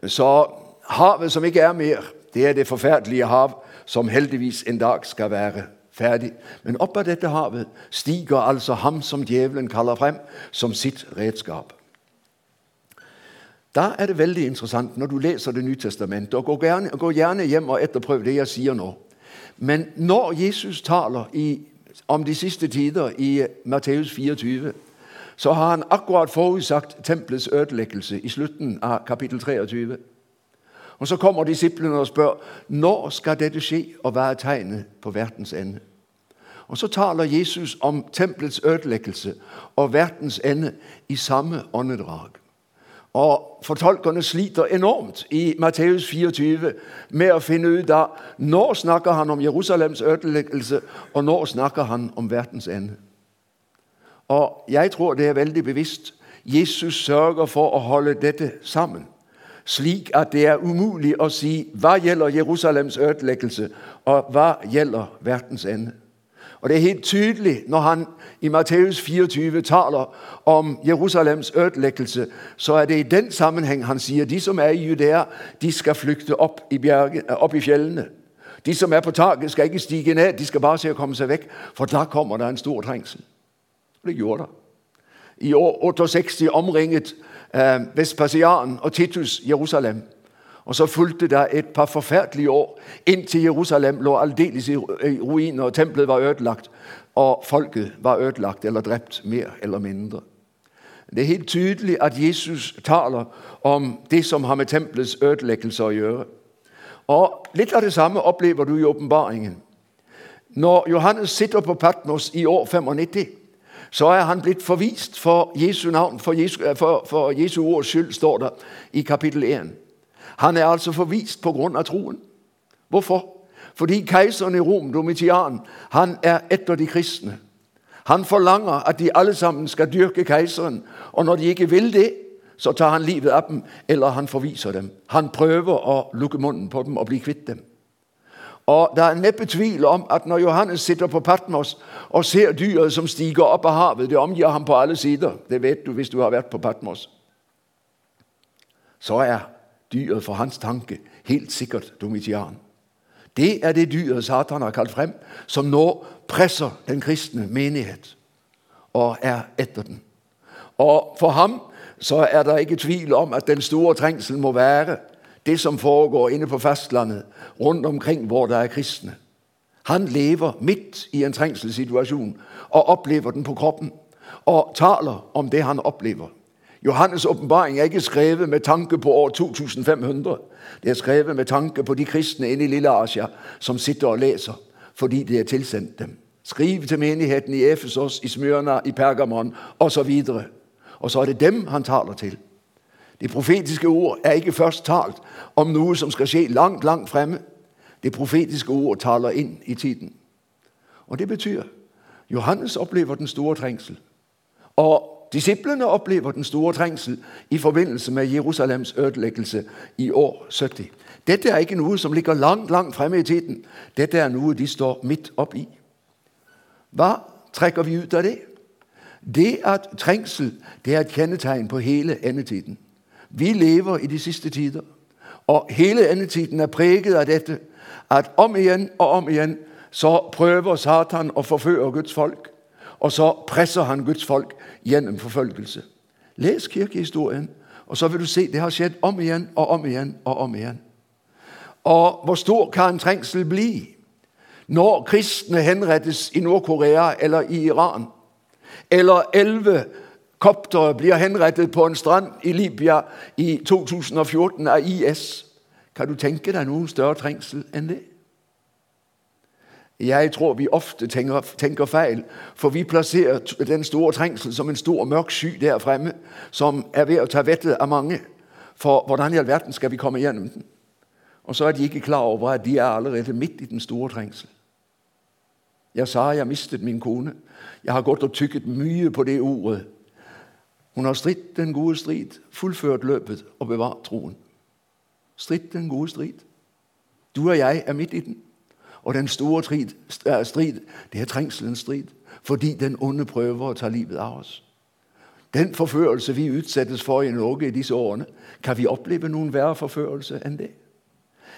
S1: Så havet som ikke er mer, det er det forferdelige hav, som heldigvis en dag skal være ferdig. Men opp av dette havet stiger altså ham som djevelen kaller frem, som sitt redskap. Da er det veldig interessant når du leser Det nye testamentet, og gå gjerne, gå gjerne hjem og etterprøv det jeg sier nå. Men når Jesus taler i, om de siste tider i Matteus 24, så har han akkurat forutsagt tempelets ødeleggelse i slutten av kapittel 23. Og Så kommer disiplene og spør når skal dette skje, og er tegnet på verdens ende. Og Så taler Jesus om tempelets ødeleggelse og verdens ende i samme åndedrag. Og Fortolkerne sliter enormt i Matteus 24 med å finne ut av når snakker han om Jerusalems ødeleggelse, og når snakker han om verdens ende. Og Jeg tror det er veldig bevisst. Jesus sørger for å holde dette sammen, slik at det er umulig å si hva gjelder Jerusalems ødeleggelse, og hva gjelder verdens ende. Og Det er helt tydelig når han i Matteus 24 taler om Jerusalems ødeleggelse, så er det i den sammenheng han sier de som er i Judea, de skal flykte opp i, bjerge, opp i fjellene. De som er på taket, skal ikke stige ned, de skal bare se å komme seg vekk, for da kommer det en stor trengsel. Og det gjorde det. I år 68 omringet eh, Vespasian og Titus Jerusalem. Og så fulgte det et par forferdelige år inntil Jerusalem lå aldeles i ruiner, og tempelet var ødelagt, og folket var ødelagt eller drept mer eller mindre. Det er helt tydelig at Jesus taler om det som har med tempelets ødeleggelse å gjøre. Og Litt av det samme opplever du i åpenbaringen. Når Johannes sitter på Patmos i år 95, så er han blitt forvist for Jesu navn, for Jesu, for, for Jesu ords skyld, står det i kapittel 1. Han er altså forvist av troen. Hvorfor? Fordi keiseren i Rom, Domitian, han er etter de kristne. Han forlanger at de alle sammen skal dyrke keiseren, og når de ikke vil det, så tar han livet av dem, eller han forviser dem. Han prøver å lukke munnen på dem og bli kvitt dem. Og Det er neppe tvil om at når Johannes sitter på Patmos og ser dyret som stiger opp av havet, det omgir ham på alle sider, det vet du hvis du har vært på Patmos, så er dyret for hans tanke helt sikkert Domitian. Det er det dyret Satan har kalt frem, som nå presser den kristne menighet og er etter den. Og For ham så er det ikke tvil om at den store trengselen må være det som foregår inne på fastlandet, rundt omkring hvor det er kristne. Han lever midt i en trengselssituasjon og opplever den på kroppen. Og taler om det han opplever. Johannes' åpenbaring er ikke skrevet med tanke på år 2500. Det er skrevet med tanke på de kristne inne i Lille Asia som sitter og leser fordi det er tilsendt dem. Skriv til menigheten i Efesos, i Smyrna, i Pergamon osv. Og, og så er det dem han taler til. Det profetiske ord er ikke først talt om noe som skal skje langt, langt fremme. Det profetiske ord taler inn i tiden. Og Det betyr Johannes opplever den store trengsel. Og disciplene opplever den store trengsel i forbindelse med Jerusalems ødelæggelse i år 70. Dette er ikke noe som ligger langt, langt fremme i tiden. Dette er noe de står midt oppi. Hva trekker vi ut av det? Det at trengsel det er et kjennetegn på hele endetiden. Vi lever i de siste tider, og hele endetiden er preget av dette at om igjen og om igjen så prøver Satan å forføre Guds folk. Og så presser han Guds folk gjennom forfølgelse. Les kirkehistorien, og så vil du se det har skjedd om igjen og om igjen og om igjen. Og hvor stor kan en trengsel bli når kristne henrettes i Nord-Korea eller i Iran? Eller elleve koptere blir henrettet på en strand i Libya i 2014 av IS? Kan du tenke deg noen større trengsel enn det? Jeg tror vi ofte tenker, tenker, feil, for vi plasserer den store trengsel som en stor, mørk sky der fremme, som er ved å ta vettet av mange. For hvordan i all verden skal vi komme gjennom den? Og så er de ikke klar over at de er allerede midt i den store trengsel. Jeg sa jeg mistet min kone. Jeg har gått og tykket mye på det ordet. Hun har stridt den gode strid, fullført løpet og bevart troen. Stridt den gode strid. Du og jeg er midt i den. Og den store strid, det er trengselens strid, fordi den onde prøver å ta livet av oss. Den forførelse vi utsettes for i Norge i disse årene, kan vi oppleve noen verre forførelse enn det?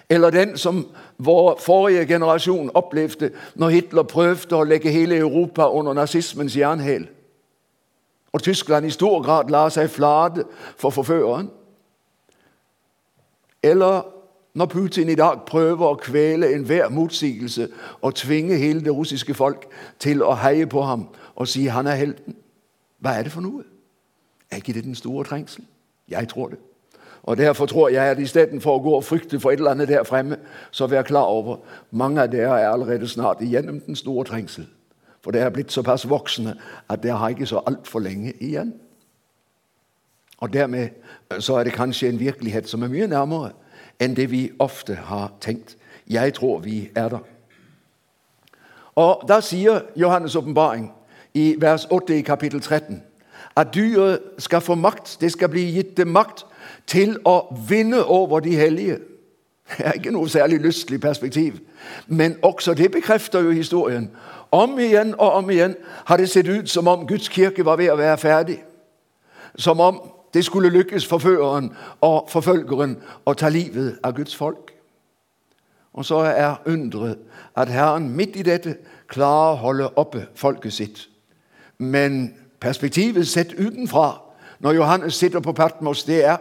S1: Eller den som vår forrige generasjon opplevde når Hitler prøvde å legge hele Europa under nazismens jernhæl. Og Tyskland i stor grad la seg flate for forføreren. Eller når Putin i dag prøver å kvele enhver motsigelse og tvinge hele det russiske folk til å heie på ham og si han er helten. Hva er det for noe? Er ikke det den store trengsel? Jeg tror det. Og Derfor tror jeg at istedenfor å gå og frykte for et eller annet der fremme, så vær klar over mange av dere er allerede snart igjennom den store trengsel. For dere er blitt såpass voksne at dere har ikke så altfor lenge igjen. Og Dermed så er det kanskje en virkelighet som er mye nærmere enn det vi ofte har tenkt. Jeg tror vi er der. Og Da sier Johannes' åpenbaring i vers 8 i kapittel 13 at dyret skal få makt. Det skal bli gitt det makt til å vinne over de hellige. Det er ikke noe særlig lystelig perspektiv, men også det bekrefter jo historien. Om igjen og om igjen har det sett ut som om Guds kirke var ved å være ferdig. Som om det skulle lykkes forføreren og forfølgeren å ta livet av Guds folk. Og så er undret at Herren midt i dette klarer å holde oppe folket sitt. Men perspektivet sett utenfra når Johannes sitter på Patmos, det er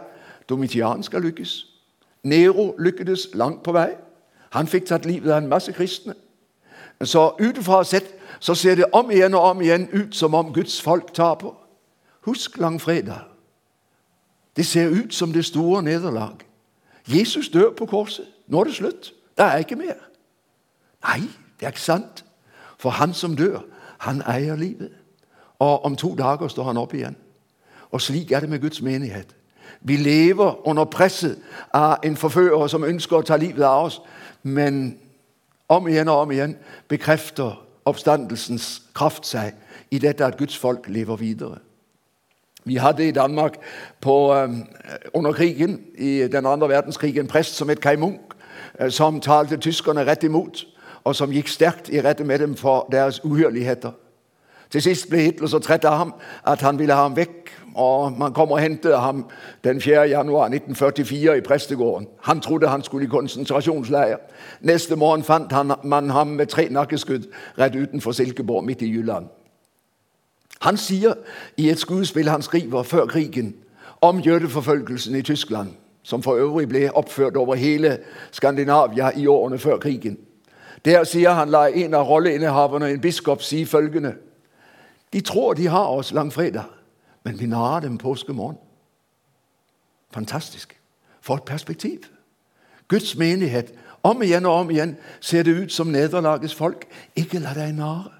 S1: Domitian skal lykkes. Nero lykkedes langt på vei. Han fikk tatt livet av en masse kristne. Så utenfra sett så ser det om igjen og om igjen ut som om Guds folk taper. Husk langfredag. Det ser ut som det store nederlag. Jesus dør på korset. Nå er det slutt. Det er ikke mer. Nei, det er ikke sant. For han som dør, han eier livet. Og om to dager står han opp igjen. Og slik er det med Guds menighet. Vi lever under presset av en forfører som ønsker å ta livet av oss. Men om igjen og om igjen bekrefter oppstandelsens kraft seg i dette at Guds folk lever videre. Vi hadde i Danmark på, um, under krigen, i den andre verdenskrigen en prest som het Kai Munk, uh, som talte tyskerne rett imot, og som gikk sterkt i rette med dem for deres uhyrligheter. Til sist ble Hitler så trett av ham at han ville ha ham vekk. og Man kom og hentet ham den 4. januar 1944 i prestegården. Han trodde han skulle i konsentrasjonsleir. Neste morgen fant han, man ham med tre nakkeskudd rett utenfor Silkeborg, midt i Jylland. Han sier i et skuespill han skriver før krigen om jødeforfølgelsen i Tyskland, som for øvrig ble oppført over hele Skandinavia i årene før krigen. Der sier han la en av rolleinnehaverne, en biskop, si følgende De tror de har oss langfredag, men vi narrer dem påskemorgen. Fantastisk. For et perspektiv. Guds menighet. Om igjen og om igjen ser det ut som nederlagets folk. Ikke la deg nare.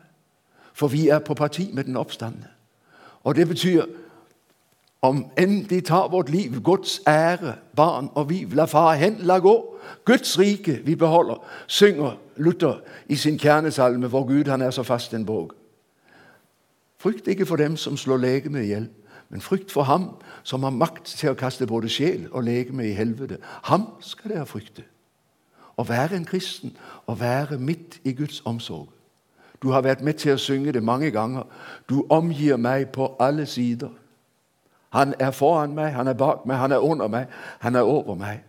S1: For vi er på parti med den oppstandende. Og det betyr om enn de tar vårt liv, Guds ære, barn og vi, la far hen, la gå. Guds rike vi beholder, synger Luther i sin kjernesalme, hvor Gud han er så fast en borg. Frykt ikke for dem som slår legemet ihjel, men frykt for ham som har makt til å kaste både sjel og legeme i helvete. Ham skal dere frykte. Å være en kristen, å være midt i Guds omsorg. Du har vært med til å synge det mange ganger. Du omgir meg på alle sider. Han er foran meg, han er bak meg, han er under meg, han er over meg.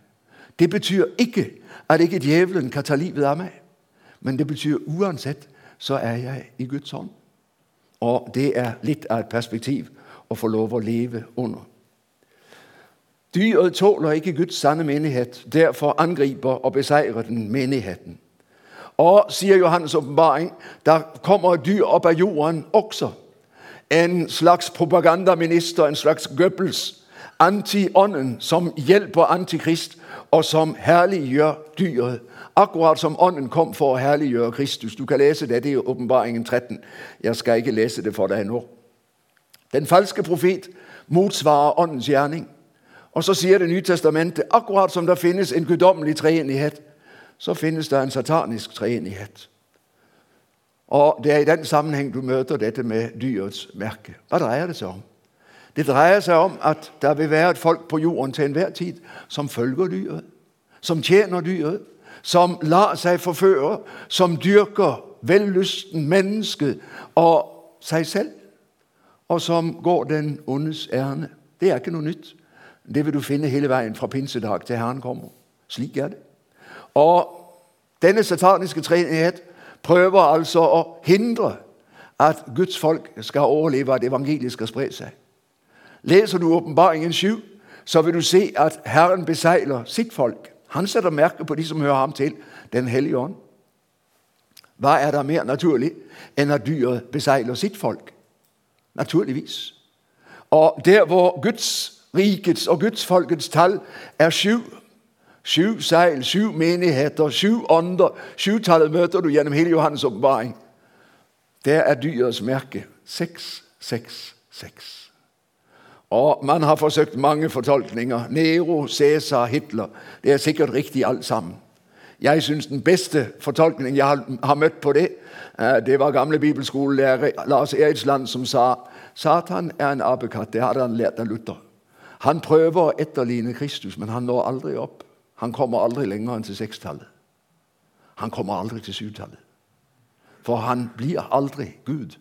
S1: Det betyr ikke at ikke djevelen kan ta livet av meg. Men det betyr uansett så er jeg i Guds hånd. Og det er litt av et perspektiv å få lov å leve under. Dyret tåler ikke Guds sanne menighet. Derfor angriper og beseirer den menigheten. Og, sier Johannes' åpenbaring, der kommer dyr opp av jorden også. En slags propagandaminister, en slags Goebbels, anti-ånden, som hjelper Antikrist, og som herliggjør dyret. Akkurat som Ånden kom for å herliggjøre Kristus. Du kan lese det i Åpenbaringen 13. Jeg skal ikke lese det for deg nå. Den falske profet motsvarer Åndens gjerning. Og så sier Det nye testamentet akkurat som det finnes en guddommelig treenighet, så finnes det en satanisk treenighet. Og Det er i den sammenheng du møter dette med dyrets merke. Hva dreier det seg om? Det dreier seg om at det vil være et folk på jorden til enhver tid som følger dyret, som tjener dyret, som lar seg forføre, som dyrker vellysten, mennesket og seg selv, og som går den ondes ærend. Det er ikke noe nytt. Det vil du finne hele veien fra pinsedag til Herren kommer. Slik er det. Og denne sataniske treenighet prøver altså å hindre at Guds folk skal overleve, at evangeliet skal spre seg. Leser du Åpenbaringen 7, så vil du se at Herren beseiler sitt folk. Han setter merke på de som hører ham til, Den hellige ånd. Hva er det mer naturlig enn at dyret beseiler sitt folk? Naturligvis. Og der hvor Guds rikets og Guds folkets tall er sju Sju seil, sju menigheter, sju ånder. Sjutallet møter du gjennom hele Johannes' åpenbaring. Det er dyrets merke. Seks, seks, seks. Og Man har forsøkt mange fortolkninger. Nero, Cæsar, Hitler. Det er sikkert riktig alt sammen. Jeg syns den beste fortolkningen jeg har møtt på det, eh, det var gamle bibelskolelærer Lars Eriksland som sa Satan er en apekatt. Det hadde han lært av Luther. Han prøver å etterligne Kristus, men han når aldri opp. Han kommer aldri lenger enn til sekstallet. Han kommer aldri til syvtallet. For han blir aldri Gud.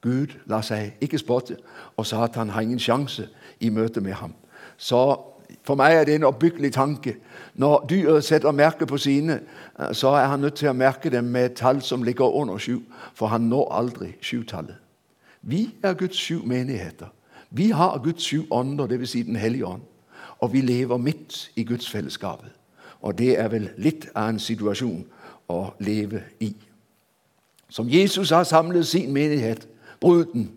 S1: Gud lar seg ikke spotte, og Satan har ingen sjanse i møte med ham. Så for meg er det en oppbyggelig tanke. Når dyret setter merke på sine, eh, så er han nødt til å merke dem med et tall som ligger under sju, for han når aldri sjutallet. Vi er Guds sju menigheter. Vi har Guds sju ånder, dvs. Si Den hellige ånd. Og vi lever midt i Guds fellesskapet. Og det er vel litt av en situasjon å leve i. Som Jesus har samlet sin menighet, bruden.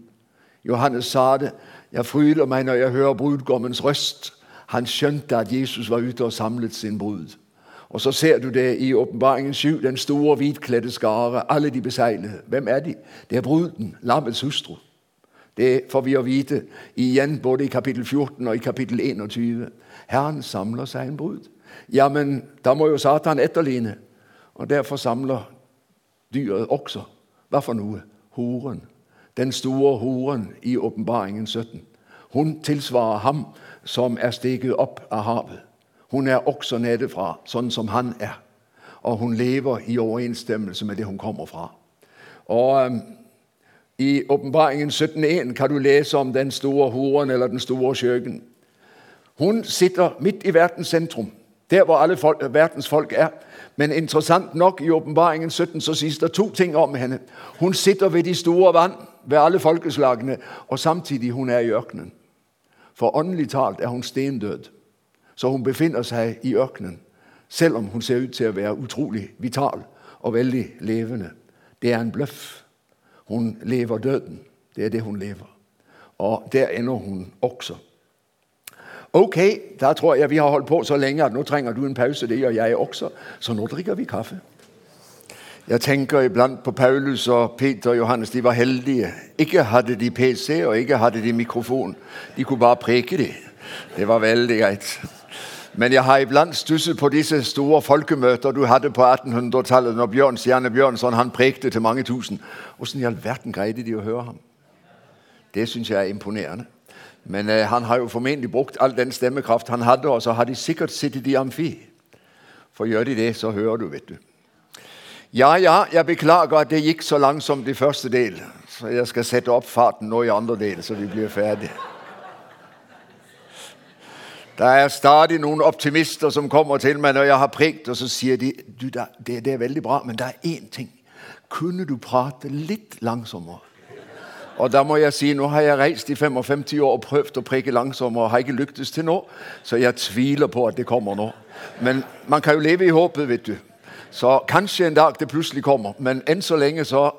S1: Johannes sa det. Jeg fryder meg når jeg hører brudgommens røst. Han skjønte at Jesus var ute og samlet sin brud. Og Så ser du det i Åpenbaringen 7, den store hvitkledde skare, alle de beseglede. Hvem er de? Det er bruden, lammets hustru. Det får vi å vite igjen både i kapittel 14 og i kapittel 21. Herren samler seg en brud. Ja, men da må jo Satan etterligne. Og derfor samler dyret også. Hva for noe? Horen. Den store horen i åpenbaringen 17. Hun tilsvarer ham som er steget opp av havet. Hun er også nedefra, sånn som han er. Og hun lever i overensstemmelse med det hun kommer fra. Og I åpenbaringen 17.1 kan du lese om den store horen eller den store skjøgen. Hun sitter midt i verdens sentrum der hvor alle folk, verdens folk er. Men interessant nok, i åpenbaringen 17 så sies det to ting om henne. Hun sitter ved de store vann, ved alle folkeslagene, og samtidig hun er i ørkenen. For åndelig talt er hun stendød. Så hun befinner seg i ørkenen, selv om hun ser ut til å være utrolig vital og veldig levende. Det er en bløff. Hun lever døden. Det er det hun lever. Og der ender hun også. Ok, da tror jeg vi har holdt på så lenge at nå trenger du en pause. Det gjør jeg også. Så nå drikker vi kaffe. Jeg tenker iblant på Paulus og Peter og Johannes. De var heldige. Ikke hadde de PC, og ikke hadde de mikrofon. De kunne bare preke, de. Det var veldig greit. Men jeg har iblant stusset på disse store folkemøter du hadde på 1800-tallet, når Bjørn Stjerne Bjørnson han prekte til mange tusen. Åssen i all verden greide de å høre ham? Det syns jeg er imponerende. Men eh, han har jo formentlig brukt all den stemmekraft han hadde, og så har de sikkert sittet i amfi. For gjør de det, så hører du, vet du. Ja, ja, jeg beklager at det gikk så langsomt i første del. Så jeg skal sette opp farten nå i andre del, så vi blir ferdige. Det er stadig noen optimister som kommer til meg når jeg har prekt, og så sier de du, det, det er veldig bra, men det er én ting. Kunne du prate litt langsommere? Og da må jeg si, Nå har jeg reist i 55 år og prøvd å preke langsommere og har ikke lyktes til nå, så jeg tviler på at det kommer nå. Men man kan jo leve i håpet, vet du. Så kanskje en dag det plutselig kommer. Men enn så lenge så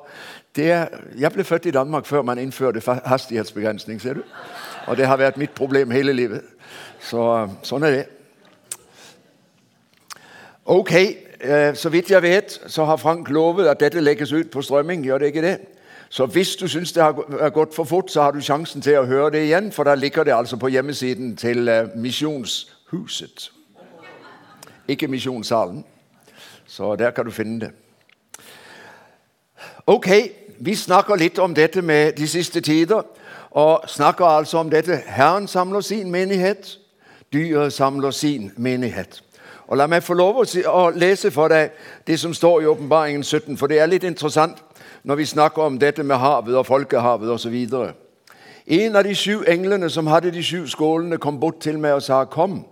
S1: det, Jeg ble født i Danmark før man innførte hastighetsbegrensning, ser du. Og det har vært mitt problem hele livet. Så sånn er det. Ok, eh, så vidt jeg vet, så har Frank lovet at dette legges ut på strømming. Gjør det ikke det? Så hvis du syns det har gått for fort, så har du sjansen til å høre det igjen, for da ligger det altså på hjemmesiden til eh, Misjonshuset. Ikke Misjonssalen. Så der kan du finne det. Ok, vi snakker litt om dette med de siste tider. Og snakker altså om dette. Herren samler sin menighet, dyret samler sin menighet. Og La meg få lov å lese for deg det som står i Åpenbaringen 17, for det er litt interessant når vi snakker om dette med havet og folkehavet osv. En av de sju englene som hadde de sju skålene, kom bort til meg og sa, 'Kom,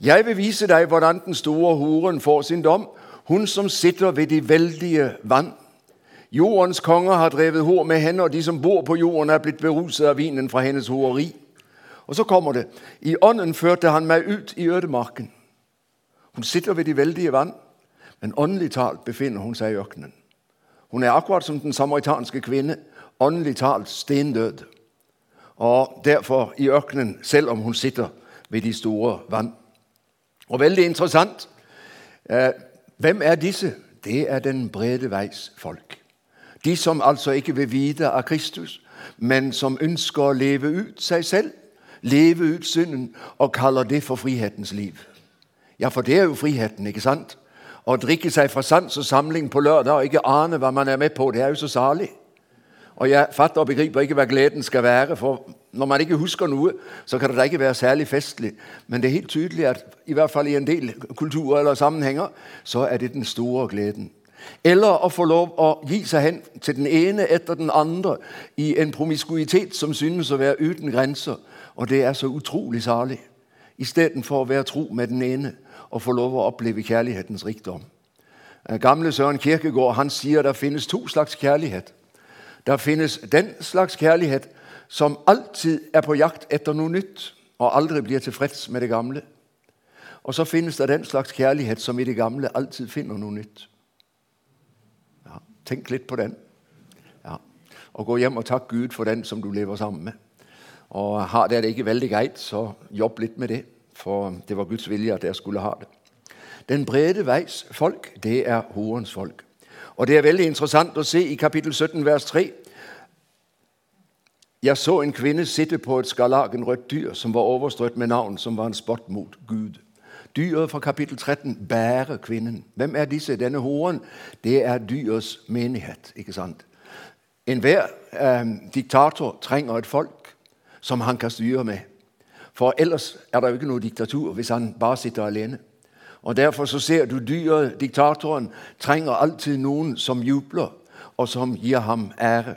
S1: jeg vil vise deg hvordan den store horen får sin dom, hun som sitter ved de veldige vann.' Jordens konger har drevet hor med henne, og de som bor på jorden, er blitt beruset av vinen fra hennes horeri. Og så kommer det. I ånden førte han meg ut i ødemarken. Hun sitter ved de veldige vann, men åndelig talt befinner hun seg i ørkenen. Hun er akkurat som den samaritanske kvinne, åndelig talt stendød. Og derfor i ørkenen, selv om hun sitter ved de store vann. Og veldig interessant eh, Hvem er disse? Det er den brede veis folk. De som altså ikke vil vite av Kristus, men som ønsker å leve ut seg selv, leve ut synden, og kaller det for frihetens liv. Ja, for det er jo friheten, ikke sant? Å drikke seg fra sans og samling på lørdag og ikke ane hva man er med på, det er jo så salig. Og jeg fatter og begriper ikke hva gleden skal være, for når man ikke husker noe, så kan det da ikke være særlig festlig. Men det er helt tydelig at i hvert fall i en del kulturer eller sammenhenger, så er det den store gleden. Eller å få lov å gi seg hen til den ene etter den andre i en promiskuitet som synes å være uten grenser. Og det er så utrolig salig. Istedenfor å være tro med den ene og få lov å oppleve kjærlighetens rikdom. Eh, gamle Søren Kirkegård han sier det finnes to slags kjærlighet. Det finnes den slags kjærlighet som alltid er på jakt etter noe nytt og aldri blir tilfreds med det gamle. Og så finnes det den slags kjærlighet som i det gamle alltid finner noe nytt. Ja, tenk litt på den. Ja. Og gå hjem og takk Gud for den som du lever sammen med. Og Har det ikke veldig greit, så jobb litt med det for det var Guds vilje at dere skulle ha det. Den brede veis folk, det er horens folk. Og Det er veldig interessant å se i kapittel 17, vers 3. Jeg så en kvinne sitte på et skarlagenrødt dyr som var overstrøtt med navn som var en spott mot Gud. Dyret fra kapittel 13 bærer kvinnen. Hvem er disse? Denne horen, det er dyrets menighet. ikke sant? Enhver eh, diktator trenger et folk som han kan styre med. For ellers er det jo ikke noe diktatur hvis han bare sitter alene. Og Derfor så ser du dyret, diktatoren, trenger alltid noen som jubler, og som gir ham ære.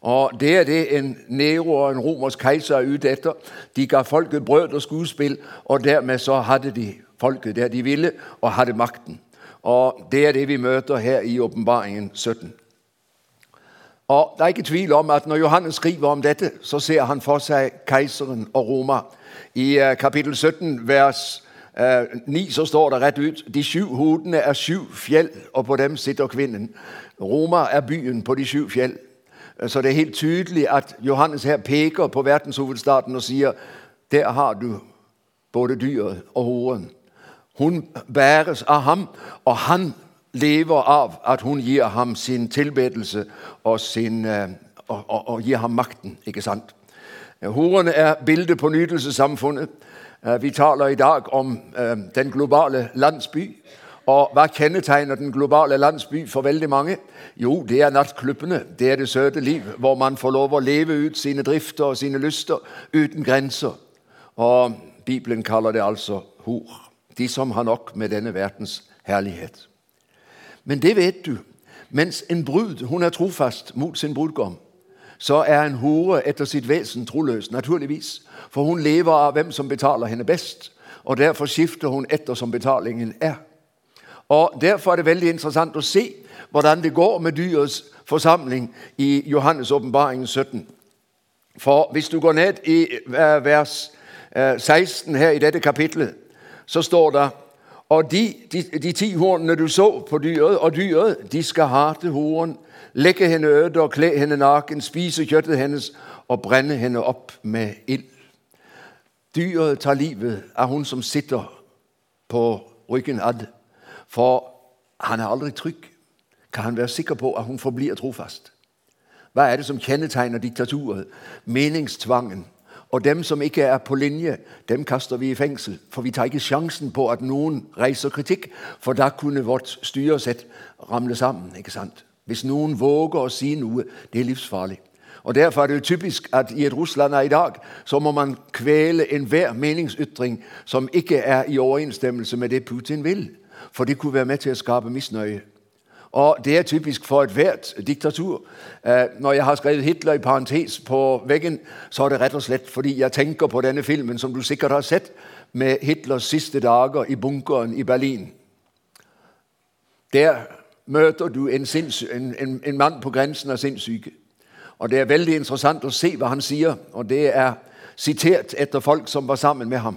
S1: Og Det er det en Nero og en romersk keiser er ute etter. De ga folket brød og skuespill, og dermed så hadde de folket der de ville, og hadde makten. Og Det er det vi møter her i åpenbaringen 17. Og Det er ikke tvil om at når Johannes skriver om dette, så ser han for seg keiseren og Roma. I uh, kapittel 17, vers uh, eh, 9, så står det rett ut de sju hodene er sju fjell, og på dem sitter kvinnen. Roma er byen på de sju fjell. Uh, så det er helt tydelig at Johannes her peker på verdenshovedstaden og sier der har du både dyret og horen. Hun bæres av ham, og han lever av at hun gir ham sin tilbedelse og, sin, og, og, og gir ham makten. ikke sant? Horene er bildet på nytelsessamfunnet. Eh, vi taler i dag om eh, den globale landsby. Og hva kjennetegner den globale landsby for veldig mange? Jo, det er nattklubbene. Det er det søte liv, hvor man får lov å leve ut sine drifter og sine lyster uten grenser. Og Bibelen kaller det altså hor. De som har nok med denne verdens herlighet. Men det vet du. Mens en brud hun er trofast mot sin brudgom, så er en hore etter sitt vesen troløs, naturligvis. For hun lever av hvem som betaler henne best, og derfor skifter hun etter som betalingen er. Og Derfor er det veldig interessant å se hvordan det går med dyrets forsamling i Johannes' åpenbaring 17. For hvis du går ned i eh, vers 16 eh, her i dette kapitlet, så står det og de, de, de ti hornene du så på dyret, og dyret, de skal hate horen, legge henne øde og kle henne naken, spise kjøttet hennes og brenne henne opp med ild. Dyret tar livet av hun som sitter på ryggen ad. For han er aldri trygg. Kan han være sikker på at hun forblir trofast? Hva er det som kjennetegner diktaturet? Meningstvangen. Og dem som ikke er på linje, dem kaster vi i fengsel. For vi tar ikke sjansen på at noen reiser kritikk, for da kunne vårt styresett ramle sammen. ikke sant? Hvis noen våger å si noe, det er livsfarlig. Og Derfor er det jo typisk at i et Russland av i dag så må man kvele enhver meningsytring som ikke er i overensstemmelse med det Putin vil. For det kunne være med til å skape misnøye. Og Det er typisk for ethvert diktatur. Eh, når jeg har skrevet Hitler i parentes på veggen, så er det rett og slett fordi jeg tenker på denne filmen som du sikkert har sett, med Hitlers siste dager i bunkeren i Berlin. Der møter du en, en, en, en mann på grensen av sinnssyke. Og Det er veldig interessant å se hva han sier, og det er sitert etter folk som var sammen med ham.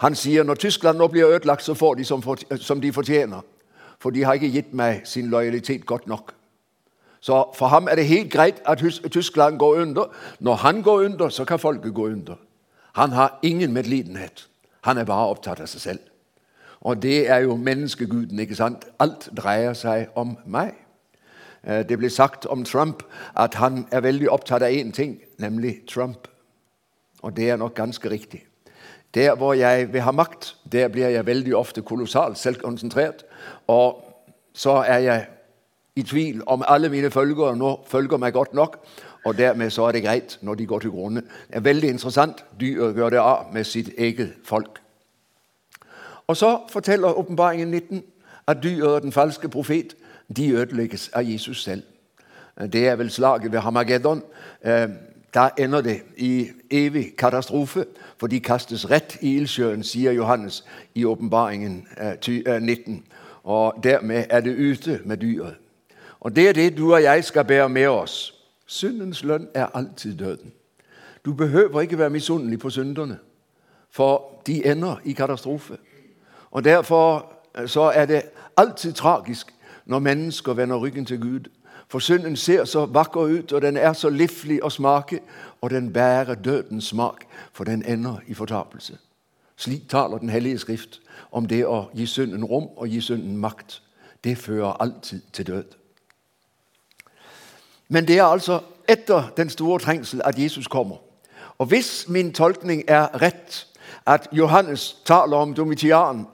S1: Han sier når Tyskland nå blir ødelagt, så får de som, som de fortjener for de har ikke gitt meg sin lojalitet godt nok. Så for ham er det helt greit at Tyskland går under. Når han går under, så kan folket gå under. Han har ingen medlidenhet. Han er bare opptatt av seg selv. Og det er jo menneskeguden. ikke sant? Alt dreier seg om meg. Eh, det blir sagt om Trump at han er veldig opptatt av én ting, nemlig Trump. Og det er nok ganske riktig. Der hvor jeg vil ha makt, der blir jeg veldig ofte kolossalt selvkonsentrert. Og så er jeg i tvil om alle mine følgere nå følger meg godt nok. Og dermed så er det greit når de går til grunne. Det er veldig interessant. Dyr gjør det av med sitt eget folk. Og så forteller åpenbaringen 19 at dyret og den falske profet de ødelegges av Jesus selv. Det er vel slaget ved Hamageddon. Da ender det i evig katastrofe, for de kastes rett i ildsjøen, sier Johannes i åpenbaringen 19. Eh, og dermed er det ute med dyret. Og det er det du og jeg skal bære med oss. Syndens lønn er alltid døden. Du behøver ikke være misunnelig på synderne, for de ender i katastrofe. Og Derfor eh, så er det alltid tragisk når mennesker vender ryggen til Gud. For synden ser så vakker ut, og den er så livlig å smake, og den bærer dødens smak, for den ender i fortapelse. Slik taler Den hellige Skrift om det å gi synden rom og gi synden makt. Det fører alltid til død. Men det er altså etter den store trengsel at Jesus kommer. Og hvis min tolkning er rett, at Johannes taler om Domitian,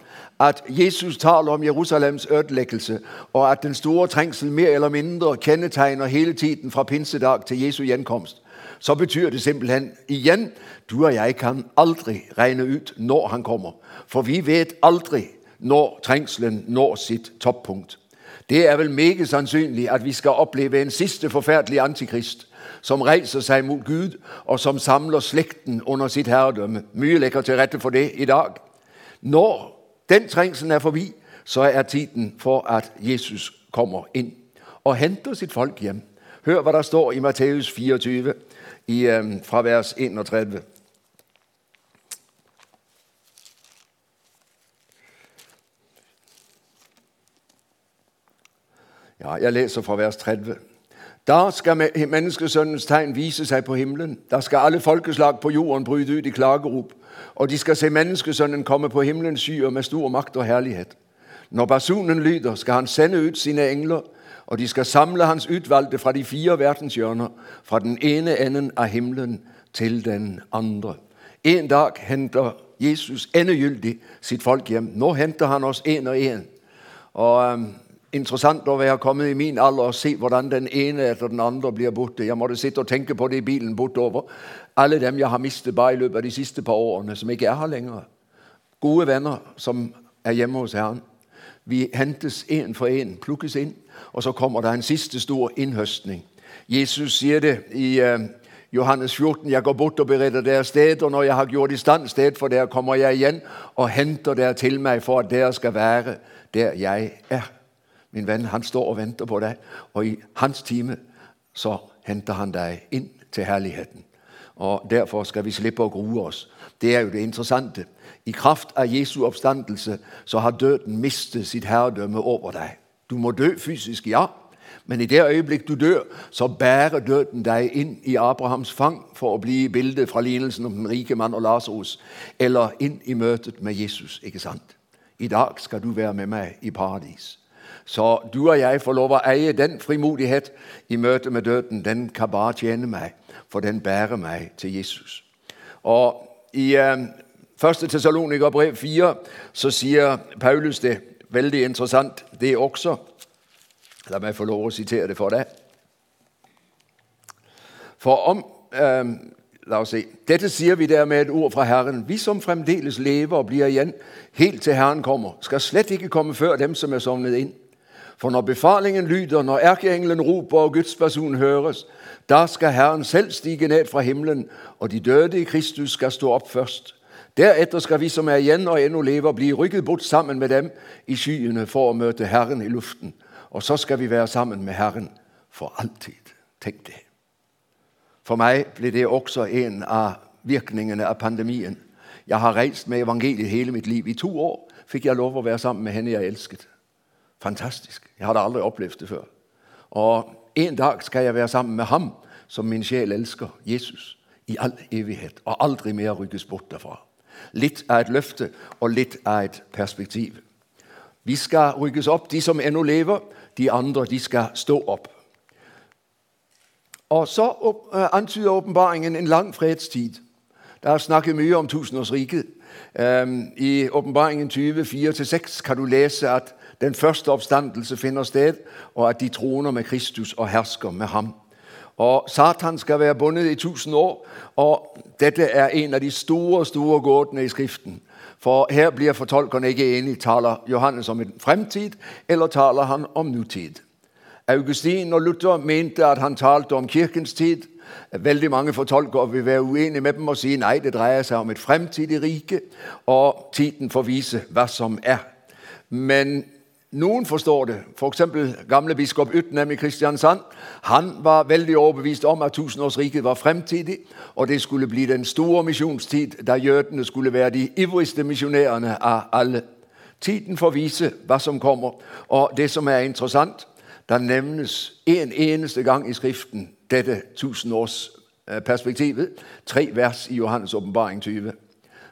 S1: at Jesus taler om Jerusalems ødeleggelse, og at den store trengsel mer eller mindre kjennetegner hele tiden fra pinsedag til Jesu gjenkomst, så betyr det simpelthen igjen du og jeg kan aldri regne ut når han kommer. For vi vet aldri når trengselen når sitt toppunkt. Det er vel meget sannsynlig at vi skal oppleve en siste forferdelig antikrist som reiser seg mot Gud, og som samler slekten under sitt herredømme. Mye legger til rette for det i dag. Når den trengselen er forbi, så er tiden for at Jesus kommer inn og henter sitt folk hjem. Hør hva det står i Matteus 24, i, fra vers 31. Ja, jeg leser fra vers 30. Da skal menneskesønnens tegn vise seg på himmelen. Da skal alle folkeslag på jorden bryte ut i klagerop. Og de skal se menneskesønnen komme på himmelens skyer med stor makt og herlighet. Når basunen lyder, skal han sende ut sine engler, og de skal samle hans utvalgte fra de fire verdenshjørner, fra den ene enden av himmelen til den andre. En dag henter Jesus endegyldig sitt folk hjem. Nå henter han oss én og én. Og Interessant å være kommet i min alder og se hvordan den ene etter den andre blir borte. Jeg måtte sitte og tenke på det i bilen bortover. Alle dem jeg har mistet bare i løpet av de siste par årene, som ikke er her lenger. Gode venner som er hjemme hos Herren. Vi hentes én for én, plukkes inn, og så kommer det en siste stor innhøstning. Jesus sier det i uh, Johannes 14.: Jeg går bort og bereder dere sted, og når jeg har gjort i stand sted for dere, kommer jeg igjen og henter dere til meg for at dere skal være der jeg er. Min venn, han står og venter på deg, og i hans time så henter han deg inn til herligheten. Og Derfor skal vi slippe å grue oss. Det er jo det interessante. I kraft av Jesu oppstandelse så har døden mistet sitt herredømme over deg. Du må dø fysisk, ja, men i det øyeblikk du dør, så bærer døden deg inn i Abrahams fang for å bli i bildet fra lignelsen om den rike mann og Lasarus, eller inn i møtet med Jesus. ikke sant? I dag skal du være med meg i paradis. Så du og jeg får lov å eie den frimodighet i møte med døden. Den kan bare tjene meg, for den bærer meg til Jesus. Og I eh, 1. Tessaloniker brev 4 så sier Paulus det veldig interessant, det også. La meg få lov å sitere det for deg. For om eh, La oss se. Dette sier vi der med et ord fra Herren. Vi som fremdeles lever og blir igjen helt til Herren kommer, skal slett ikke komme før dem som er sovnet inn. For når befalingen lyder, når erkeengelen roper og Guds person høres, da skal Herren selv stige ned fra himmelen, og de døde i Kristus skal stå opp først. Deretter skal vi som er igjen og ennå lever, bli rykket bort sammen med dem i skyene for å møte Herren i luften. Og så skal vi være sammen med Herren for alltid. Tenk det. For meg ble det også en av virkningene av pandemien. Jeg har reist med evangeliet hele mitt liv. I to år fikk jeg lov å være sammen med henne jeg elsket. Fantastisk. Jeg hadde aldri opplevd det før. Og en dag skal jeg være sammen med ham som min sjel elsker, Jesus, i all evighet, og aldri mer rykkes bort derfra. Litt av et løfte og litt av et perspektiv. Vi skal rykkes opp, de som ennå lever. De andre de skal stå opp. Og Så uh, antyder åpenbaringen en lang fredstid. Det er snakket mye om tusenårsriket. Um, I åpenbaringen 20, 4-6 kan du lese at den første oppstandelse finner sted, og at de troner med Kristus og hersker med ham. Og Satan skal være bundet i tusen år, og dette er en av de store store gåtene i Skriften. For her blir fortolkerne ikke enige. Taler Johannes om en fremtid, eller taler han om nutid? Augustin og Luther mente at han talte om kirkens tid. Veldig mange fortolkere vil være uenige med dem og si nei, det dreier seg om et fremtidig rike, og tiden får vise hva som er. Men noen forstår det. F.eks. gamle biskop Utnem i Kristiansand. Han var veldig overbevist om at tusenårsriket var fremtidig, og det skulle bli den store misjonstid da jødene skulle være de ivrigste misjonærene av alle. Tiden får vise hva som kommer. Og det som er interessant, der nevnes en eneste gang i Skriften dette tusenårsperspektivet. Tre vers i Johannes' åpenbaring 20.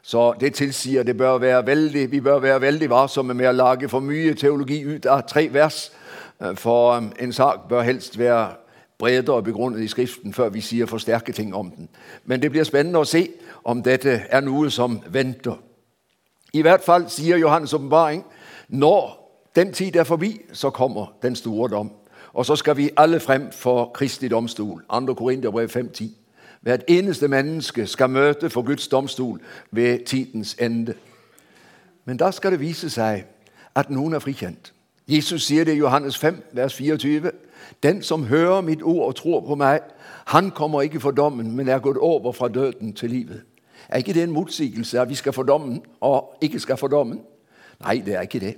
S1: Så det tilsier det bør være veldig, vi bør være veldig varsomme med å lage for mye teologi ut av tre vers. Eh, for um, en sak bør helst være bredere begrunnet i Skriften før vi sier for sterke ting om den. Men det blir spennende å se om dette er noe som venter. I hvert fall sier Johannes' åpenbaring når den tid er forbi, så kommer den store dom. Og så skal vi alle frem for Kristi domstol. 2. Korinterbrev 5.10. Hvert eneste menneske skal møte for Guds domstol ved tidens ende. Men da skal det vise seg at noen er frikjent. Jesus sier det i Johannes 5, vers 24. Den som hører mitt ord og tror på meg, han kommer ikke for dommen, men er gått over fra døden til livet. Er ikke det en motsigelse at vi skal få dommen og ikke skal få dommen? Nei, det er ikke det.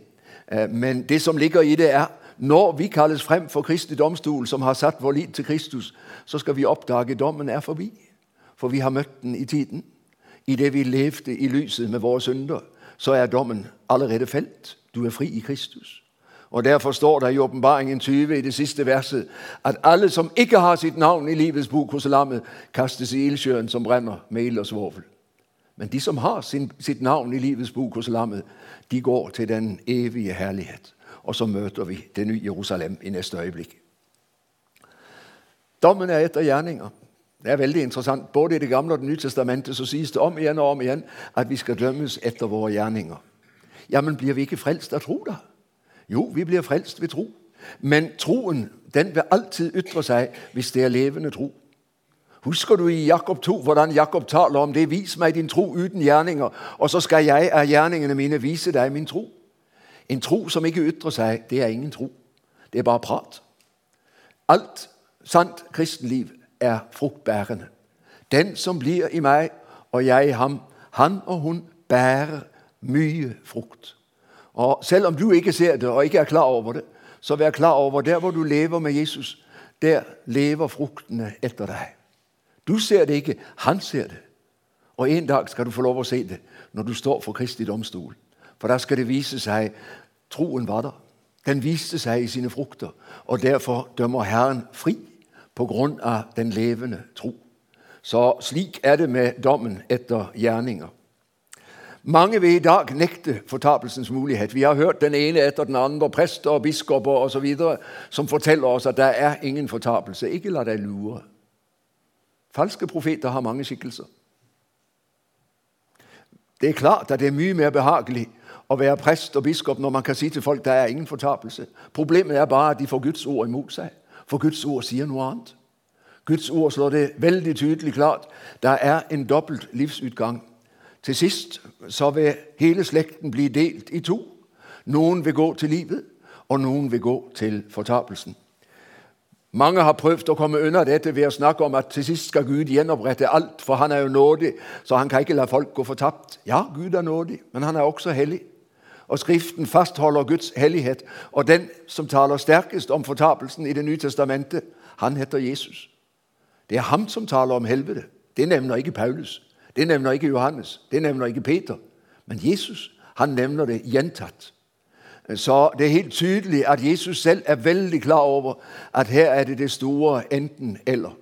S1: Eh, men det som ligger i det, er når vi kalles frem for Kristi domstol, som har satt vår lit til Kristus, så skal vi oppdage dommen er forbi. For vi har møtt den i tiden. I det vi levde i lyset med våre synder, så er dommen allerede felt. Du er fri i Kristus. Og Derfor står det i åpenbaringen 20 i det siste verset at alle som ikke har sitt navn i livets bok hos lammet, kastes i ildsjøen som brenner med ild og svovel. Men de som har sin, sitt navn i livets bok hos lammet, de går til den evige herlighet. Og så møter vi det nye Jerusalem i neste øyeblikk. Dommen er etter gjerninger. Det er veldig interessant. Både i Det gamle og Det nye testamentet så sies det om igjen og om igjen at vi skal dømmes etter våre gjerninger. Ja, Men blir vi ikke frelst av tro, da? Jo, vi blir frelst ved tro. Men troen, den vil alltid ytre seg hvis det er levende tro. Husker du i Jakob 2, hvordan Jakob taler om det? Vis meg din tro uten gjerninger, og så skal jeg av gjerningene mine vise deg min tro. En tro, som ikke ytrer seg, det er ingen tro. Det er bare prat. Alt sant kristenliv er fruktbærende. Den, som blir i meg og jeg i ham, han og hun bærer mye frukt. Og Selv om du ikke ser det og ikke er klar over det, så vær klar over, der hvor du lever med Jesus, der lever fruktene etter deg. Du ser det ikke, han ser det. Og en dag skal du få lov å se det, når du står for Kristi domstol. For der skal det vise seg troen var der. Den viste seg i sine frukter. og derfor dømmer Herren fri på grunn av den levende tro. Så slik er det med dommen etter gjerninger. Mange vil i dag nekte fortapelsens mulighet. Vi har hørt den ene etter den andre, prester og biskoper osv., som forteller oss at det er ingen fortapelse. Ikke la deg lure. Falske profeter har mange skikkelser. Det er klart, at det er mye mer behageligt at være præst og biskop, når man kan si til folk, det er ingen fortapelse. Problemet er bare, at de får Guds ord imot seg, For Guds ord sier noe annet. Guds ord slår det veldig tydelig klart. Der er en dobbelt livsutgang. Til sist så vil hele slekten bli delt i to. Noen vil gå til livet, og noen vil gå til fortapelsen. Mange har prøvd å komme under dette ved å snakke om, at til sist skal Gud gjenopprette alt, for han er jo nådig, så han kan ikke lade folk gå fortapt. Ja, Gud er nådig, men han er også hellig. Og skriften fastholder Guds hellighet. og den, som taler sterkest om fortabelsen i det nye testamentet, han heter Jesus. Det er ham, som taler om helvede. Det nevner ikke Paulus. Det nevner ikke Johannes. Det nevner ikke Peter. Men Jesus, han nevner det gjentatt. Så det er helt tydelig at Jesus selv er veldig klar over, at her er det det store enten eller.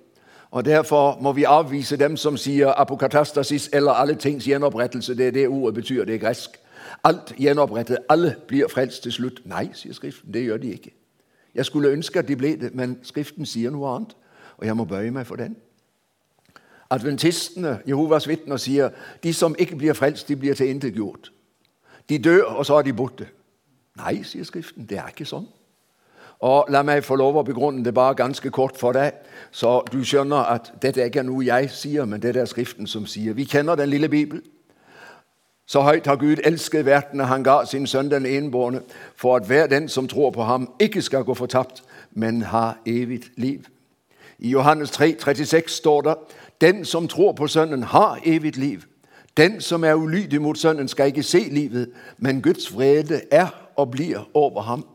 S1: Og derfor må vi avvise dem, som sier apokatastasis eller alle tings gjenopprettelse. Det er det ordet betyr. det er græsk. Alt gjenopprettet, alle blir frelst til slutt. Nei, sier skriften, det gjør de ikke. Jeg skulle ønske, at de ble det, men skriften sier noe annet, og jeg må bøye meg for den. Adventistene, Jehovas vitner, sier de som ikke blir frelst, de blir tilintetgjort. De dør, og så er de borte. Nei, sier skriften, det er ikke sånn. Og La meg få lov å begrunne det bare ganske kort for deg, så du skjønner, at dette ikke er noe jeg sier, men det er skriften, som sier. Vi kjenner den lille bibel. Så høyt har Gud elsket verden, og han gav sin søn den enbårne, for at hver den, som tror på ham, ikke skal gå fortabt, men har evig liv. I Johannes 3, 36 står der, den, som tror på sønnen, har evig liv. Den, som er ulydig mot sønnen, skal ikke se livet, men Guds vrede er og blir over ham.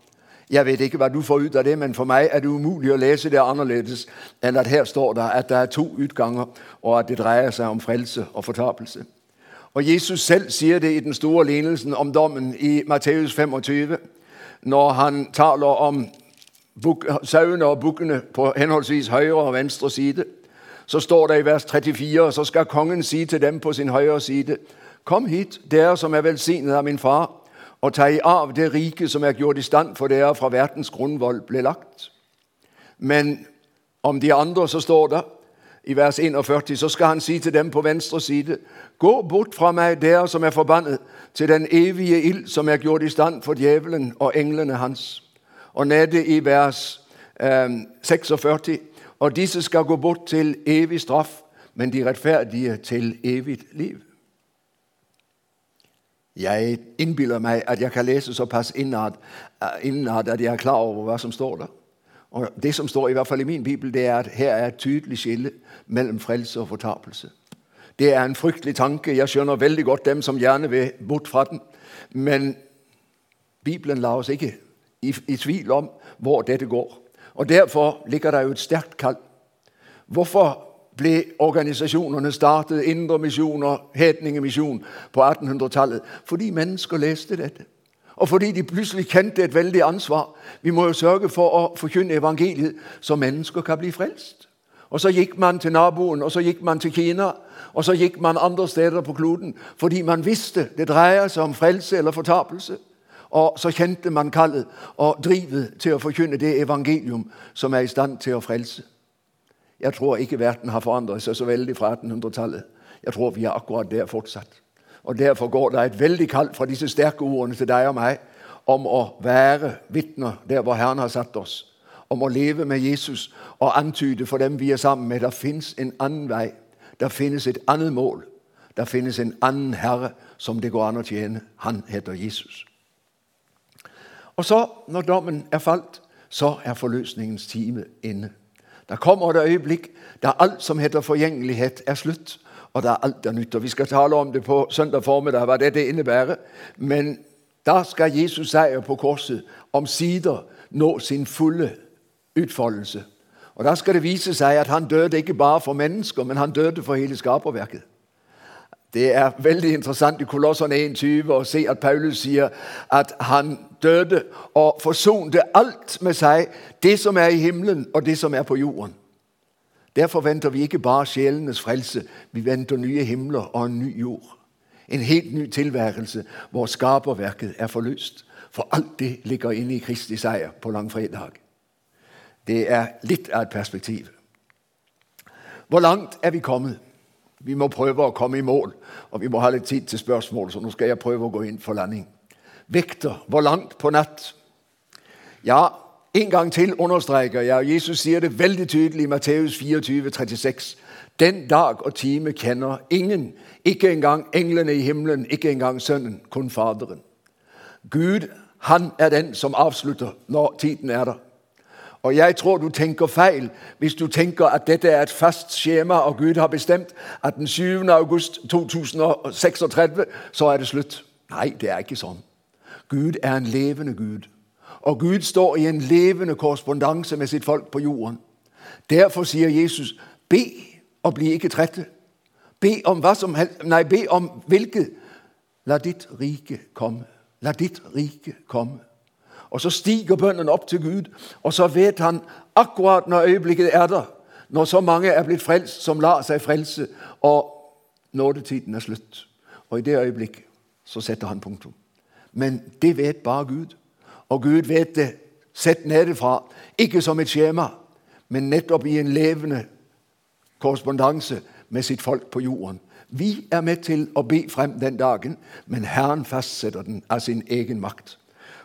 S1: Jeg vet ikke, hva du får ut av det, men for meg er det umulig å læse det anderledes, end at her står det at det er to utganger, og at det dreier seg om frelse og fortabelse. Og Jesus selv sier det i den store lignelsen om dommen i Matteus 25, når han taler om sauene og bukkene på henholdsvis høyre og venstre side. Så står det i vers 34, så skal kongen si til dem på sin høyre side, Kom hit, dere som er velsignet av min far, og ta i arv det rike, som er gjort i stand for dere fra verdens grunnvoll ble lagt. Men om de andre, så står der i vers 41, så skal han si til dem på venstre side, Gå bort fra meg, der, som er forbannet, til den evige ild, som er gjort i stand for djevelen og englene hans. Og nede i vers eh, 46, og disse skal gå bort til evig straff, men de rettferdige til evig liv. Jeg innbiller meg at jeg kan lese såpass innad, innad at jeg er klar over, hva som står der. Og det, som står i hvert fall i min bibel, det er, at her er et tydelig skille mellom frelse og fortabelse. Det er en fryktelig tanke. Jeg skjønner veldig godt dem, som gjerne vil bort fra den. Men Bibelen lar oss ikke i, i tvil om, hvor dette går. Og derfor ligger der jo et sterkt kald. Hvorfor ble organisasjonene startet, indre missioner, hætningemission på 1800-tallet? Fordi mennesker leste dette. Og fordi de plutselig kendte et veldig ansvar. Vi må jo sørge for å forkynde evangeliet, så mennesker kan bli frelst. Og så gikk man til naboen, og så gikk man til Kina, og så gikk man andre steder på kloden, fordi man visste det dreier seg om frelse eller fortapelse. Og så kendte man kallet og drivet til å forkynde det evangelium, som er i stand til å frelse. Jeg tror ikke, verden har forandret seg så veldig fra 1800-tallet. Jeg tror, vi er akkurat der fortsat. Og derfor går det et veldig kaldt fra disse sterke ordene til deg og meg om å være vitner der hvor Herren har satt oss. Om å leve med Jesus og antyde for dem vi er sammen med, det fins en annen vei. Det finnes et annet mål. Det finnes en annen Herre som det går an å tjene. Han heter Jesus. Og så, når dommen er falt, så er forløsningens time inne. Der kommer et øyeblikk der alt som heter forgjengelighet, er slutt. Og der alt av nytt. Og Vi skal tale om det på søndag formiddag, hva det, det innebærer. Men da skal Jesus seier på korset omsider nå sin fulle utfoldelse. Og Da skal det vise seg at han døde ikke bare for mennesker, men han døde for hele skaperverket. Det er veldig interessant i Kolossene 21 å se at Paulus sier at han døde og forsonte alt med seg, det som er i himmelen og det som er på jorden. Derfor venter vi ikke bare sjelenes frelse, vi venter nye himler og en ny jord. En helt ny tilværelse hvor skaperverket er forløst. For alt det ligger inne i Kristi seier på langfredag. Det er litt av et perspektiv. Hvor langt er vi kommet? Vi må prøve å komme i mål, og vi må ha litt tid til spørsmål, så nå skal jeg prøve å gå inn for landing. Vekter, hvor langt på natt? Ja, en gang til understreker jeg, og Jesus sier det veldig tydelig i Matteus 24, 36. Den dag og time kjenner ingen, ikke engang englene i himmelen, ikke engang Sønnen, kun Faderen. Gud, han er den som avslutter når tiden er der. Og jeg tror du tenker feil hvis du tenker at dette er et fast skjema, og Gud har bestemt at den 7. august 2036 så er det slutt. Nei, det er ikke sånn. Gud er en levende Gud. Og Gud står i en levende korrespondanse med sitt folk på jorden. Derfor sier Jesus, be og bli ikke trette. Be om hva som helst Nei, be om hvilket. La ditt rike komme. La ditt rike komme. Og så stiger bønnen opp til Gud, og så vet han akkurat når øyeblikket er der, når så mange er blitt frelst som lar seg frelse, og nådetiden er slutt. Og i det øyeblikket så setter han punktum. Men det vet bare Gud. Og Gud vet det sett nedefra, ikke som et skjema, men nettopp i en levende korrespondanse med sitt folk på jorden. Vi er med til å be frem den dagen, men Herren fastsetter den av sin egen makt.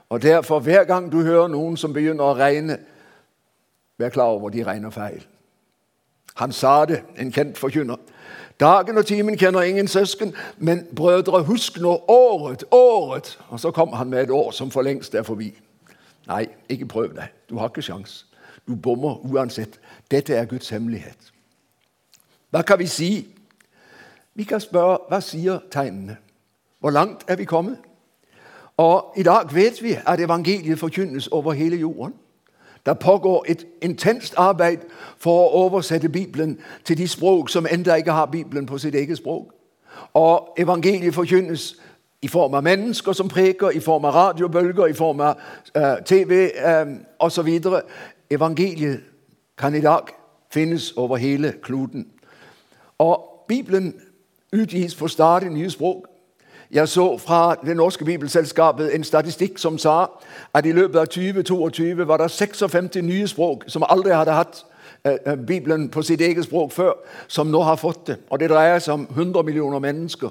S1: Og Derfor, hver gang du hører noen som begynner å regne, vær klar over de regner feil. Han sa det, en kjent forkynner. Dagen og timen kjenner ingen søsken, men brødre, husk nå året, året. Og så kom han med et år som for lengst er forbi. Nei, ikke prøv det. Du har ikke sjans. Du bommer uansett. Dette er Guds hemmelighet. Hva kan vi si? Vi kan spørre hva sier tegnene? Hvor langt er vi kommet? Og I dag vet vi at evangeliet forkynnes over hele jorden. Det pågår et intenst arbeid for å oversette Bibelen til de språk som ennå ikke har Bibelen på sitt eget språk. Og Evangeliet forkynnes i form av mennesker som preker, i form av radiobølger, i form av uh, TV uh, osv. Evangeliet kan i dag finnes over hele kloden. Og Bibelen utgis på stadig nye språk. Jeg så fra Det norske bibelselskapet en statistikk som sa at i løpet av 2022 var det 56 nye språk som aldri hadde hatt eh, eh, Bibelen på sitt eget språk før, som nå har fått det. Og Det dreier seg om 100 millioner mennesker.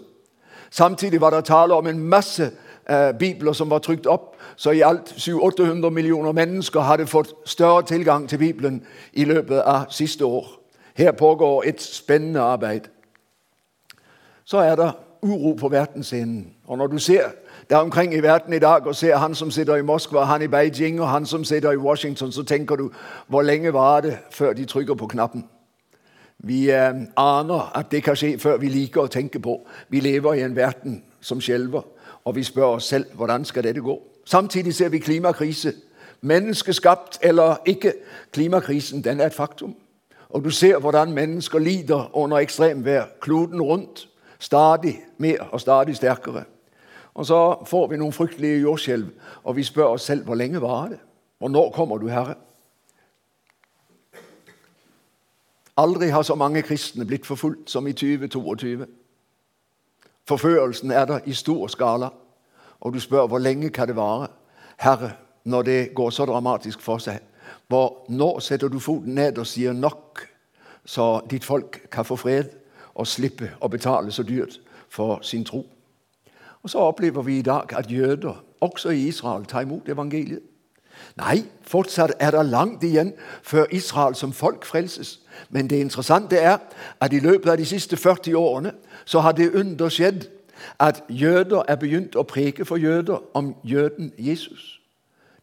S1: Samtidig var det tale om en masse eh, bibler som var trykt opp. Så i alt 700-800 millioner mennesker hadde fått større tilgang til Bibelen i løpet av siste år. Her pågår et spennende arbeid. Så er det uro på verdensscenen. Og når du ser der omkring i verden i dag og ser han som sitter i Moskva, han i Beijing og han som sitter i Washington, så tenker du hvor lenge var det før de trykker på knappen? Vi eh, aner at det kan skje før vi liker å tenke på. Vi lever i en verden som skjelver, og vi spør oss selv hvordan skal dette gå. Samtidig ser vi klimakrise. Menneskeskapt eller ikke, klimakrisen den er et faktum. Og du ser hvordan mennesker lider under ekstremvær kloden rundt. Stadig mer og stadig sterkere. Og så får vi noen fryktelige jordskjelv, og vi spør oss selv hvor lenge varer det? Og når kommer du, Herre? Aldri har så mange kristne blitt forfulgt som i 2022. Forførelsen er der i stor skala, og du spør hvor lenge kan det vare? Herre, når det går så dramatisk for seg, hvor når setter du foten ned og sier nok, så ditt folk kan få fred? Og slippe å betale så dyrt for sin tro. Og Så opplever vi i dag at jøder også i Israel, tar imot evangeliet? Nei, fortsatt er det langt igjen før Israel som folk frelses. Men det interessante er at i løpet av de siste 40 årene så har det under skjedd at jøder er begynt å preke for jøder om jøden Jesus.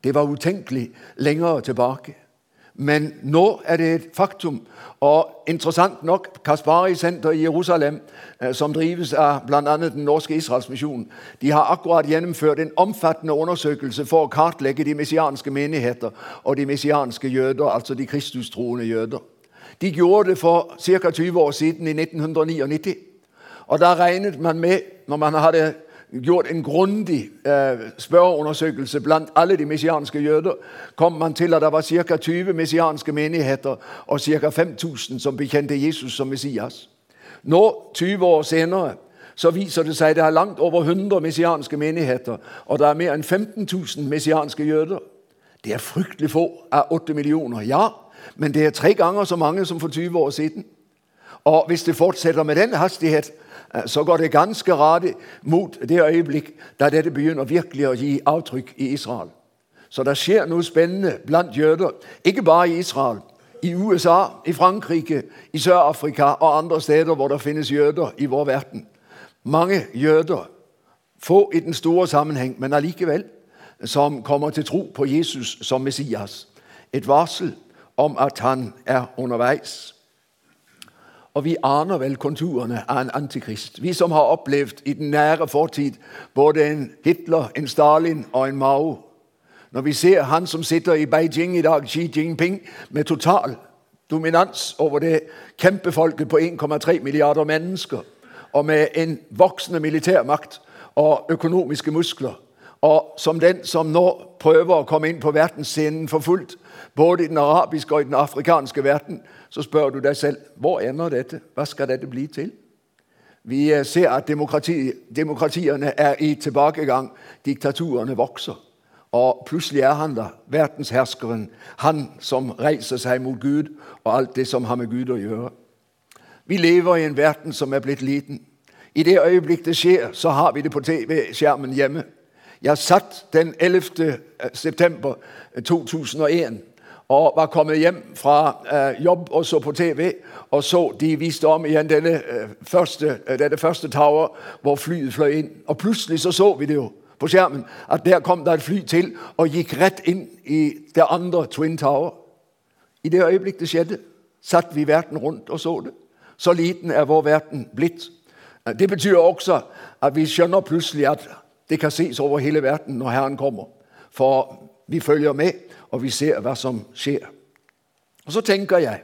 S1: Det var utenkelig lenger tilbake. Men nå er det et faktum. Og interessant nok, Kaspari Senter i Jerusalem, eh, som drives av bl.a. Den norske Israelsmisjonen, de har akkurat gjennomført en omfattende undersøkelse for å kartlegge de messianske menigheter og de messianske jøder, altså de kristustroende jøder. De gjorde det for ca. 20 år siden, i 1999. Og Da regnet man med, når man hadde gjort en grundig eh, spørreundersøkelse blant alle de messianske jøder, kom man til at det var ca. 20 messianske menigheter og ca. 5000 som bekjente Jesus som Messias. Nå, 20 år senere, så viser det seg at det er langt over 100 messianske menigheter, og det er mer enn 15 000 messianske jøder. Det er fryktelig få av 8 millioner, ja, men det er tre ganger så mange som for 20 år siden. Og hvis det fortsetter med den hastighet, så går det ganske radig mot det øyeblikk da dette begynner virkelig å gi avtrykk i Israel. Så det skjer noe spennende blant jøder, ikke bare i Israel. I USA, i Frankrike, i Sør-Afrika og andre steder hvor det finnes jøder i vår verden. Mange jøder, få i den store sammenheng, men allikevel, som kommer til tro på Jesus som Messias. Et varsel om at han er underveis. Og vi aner vel konturene av en antikrist. Vi som har opplevd i den nære fortid både en Hitler, en Stalin og en Mao. Når vi ser han som sitter i Beijing i dag, Xi Jinping, med total dominans over det kjempefolket på 1,3 milliarder mennesker, og med en voksende militærmakt og økonomiske muskler, og som den som nå prøver å komme inn på verdensscenen for fullt, både i den arabiske og i den afrikanske verden, så spør du deg selv hvor ender dette? Hva skal dette bli til? Vi eh, ser at demokrati, demokratiene er i tilbakegang. Diktaturene vokser. Og plutselig er han der, verdensherskeren, han som reiser seg mot Gud og alt det som har med Gud å gjøre. Vi lever i en verden som er blitt liten. I det øyeblikk det skjer, så har vi det på TV-skjermen hjemme. Jeg satt den 11. Eh, september 2001 og var kommet hjem fra uh, jobb og så på TV. Og så de viste om igjen denne, uh, første, uh, denne første tower hvor flyet fløy inn. Og plutselig så, så vi det jo på skjermen at der kom det et fly til og gikk rett inn i det andre Twin Tower. I det øyeblikk det skjedde, satt vi verden rundt og så det. Så liten er vår verden blitt. Det betyr også at vi skjønner plutselig at det kan ses over hele verden når Herren kommer. For vi følger med og vi ser hva som skjer. Og Så tenker jeg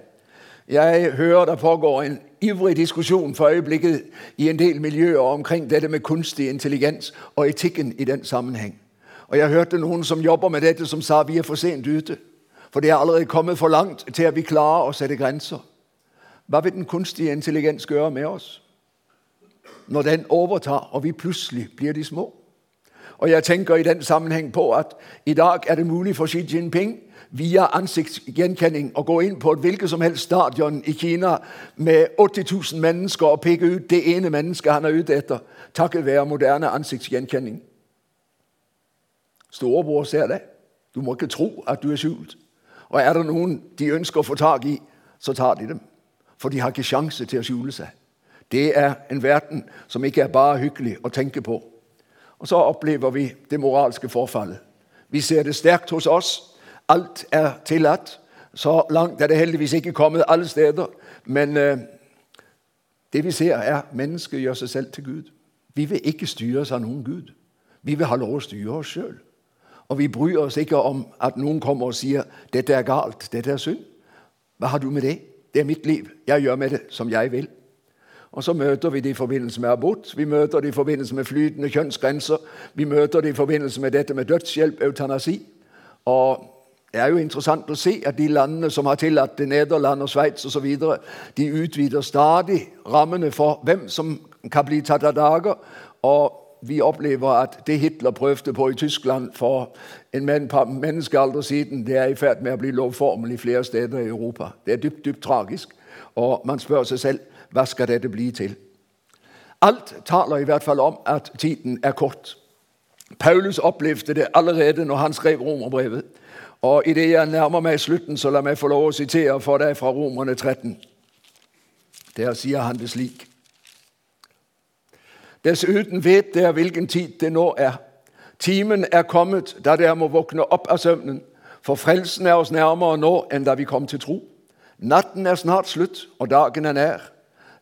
S1: Jeg hører det pågår en ivrig diskusjon for øyeblikket i en del miljøer omkring dette med kunstig intelligens og etikken i den sammenheng. Og Jeg hørte noen som jobber med dette, som sa vi er for sent ute. For det er allerede kommet for langt til at vi klarer å sette grenser. Hva vil den kunstige intelligens gjøre med oss når den overtar, og vi plutselig blir de små? Og jeg tenker i den sammenheng på at i dag er det mulig for Xi Jinping via ansiktsgjenkjenning å gå inn på et hvilket som helst stadion i Kina med 80 000 mennesker og peke ut det ene mennesket han er ute etter, takket være moderne ansiktsgjenkjenning. Storebror ser det. Du må ikke tro at du er skjult. Og er det noen de ønsker å få tak i, så tar de dem. For de har ikke sjanse til å skjule seg. Det er en verden som ikke er bare hyggelig å tenke på. Og så opplever vi det moralske forfallet. Vi ser det sterkt hos oss. Alt er tillatt. Så langt er det heldigvis ikke kommet alle steder. Men eh, det vi ser, er at mennesket gjør seg selv til Gud. Vi vil ikke styres av noen Gud. Vi vil ha lov å styre oss sjøl. Og vi bryr oss ikke om at noen kommer og sier 'dette er galt, dette er synd'. Hva har du med det? Det er mitt liv. Jeg gjør med det som jeg vil. Og så møter vi det i forbindelse med abort, vi møter det i forbindelse med flytende kjønnsgrenser, vi møter det i forbindelse med dette med dødshjelp, eutanasi. Og det er jo interessant å se at de landene som har tillatt det, Nederland og Sveits osv., de utvider stadig rammene for hvem som kan bli tatt av dager. Og vi opplever at det Hitler prøvde på i Tyskland for en menneskealder siden, det er i ferd med å bli lovformel i flere steder i Europa. Det er dypt, dypt tragisk. Og man spør seg selv hva skal dette bli til? Alt taler i hvert fall om at tiden er kort. Paulus opplevde det allerede når han skrev romerbrevet. Og idet jeg nærmer meg slutten, så la meg få lov å sitere for deg fra Romerne 13. Der sier han det slik. Dessuten vet dere hvilken tid det nå er. Timen er kommet da dere må våkne opp av søvnen, for frelsen er oss nærmere nå enn da vi kom til tro. Natten er snart slutt, og dagen er nær.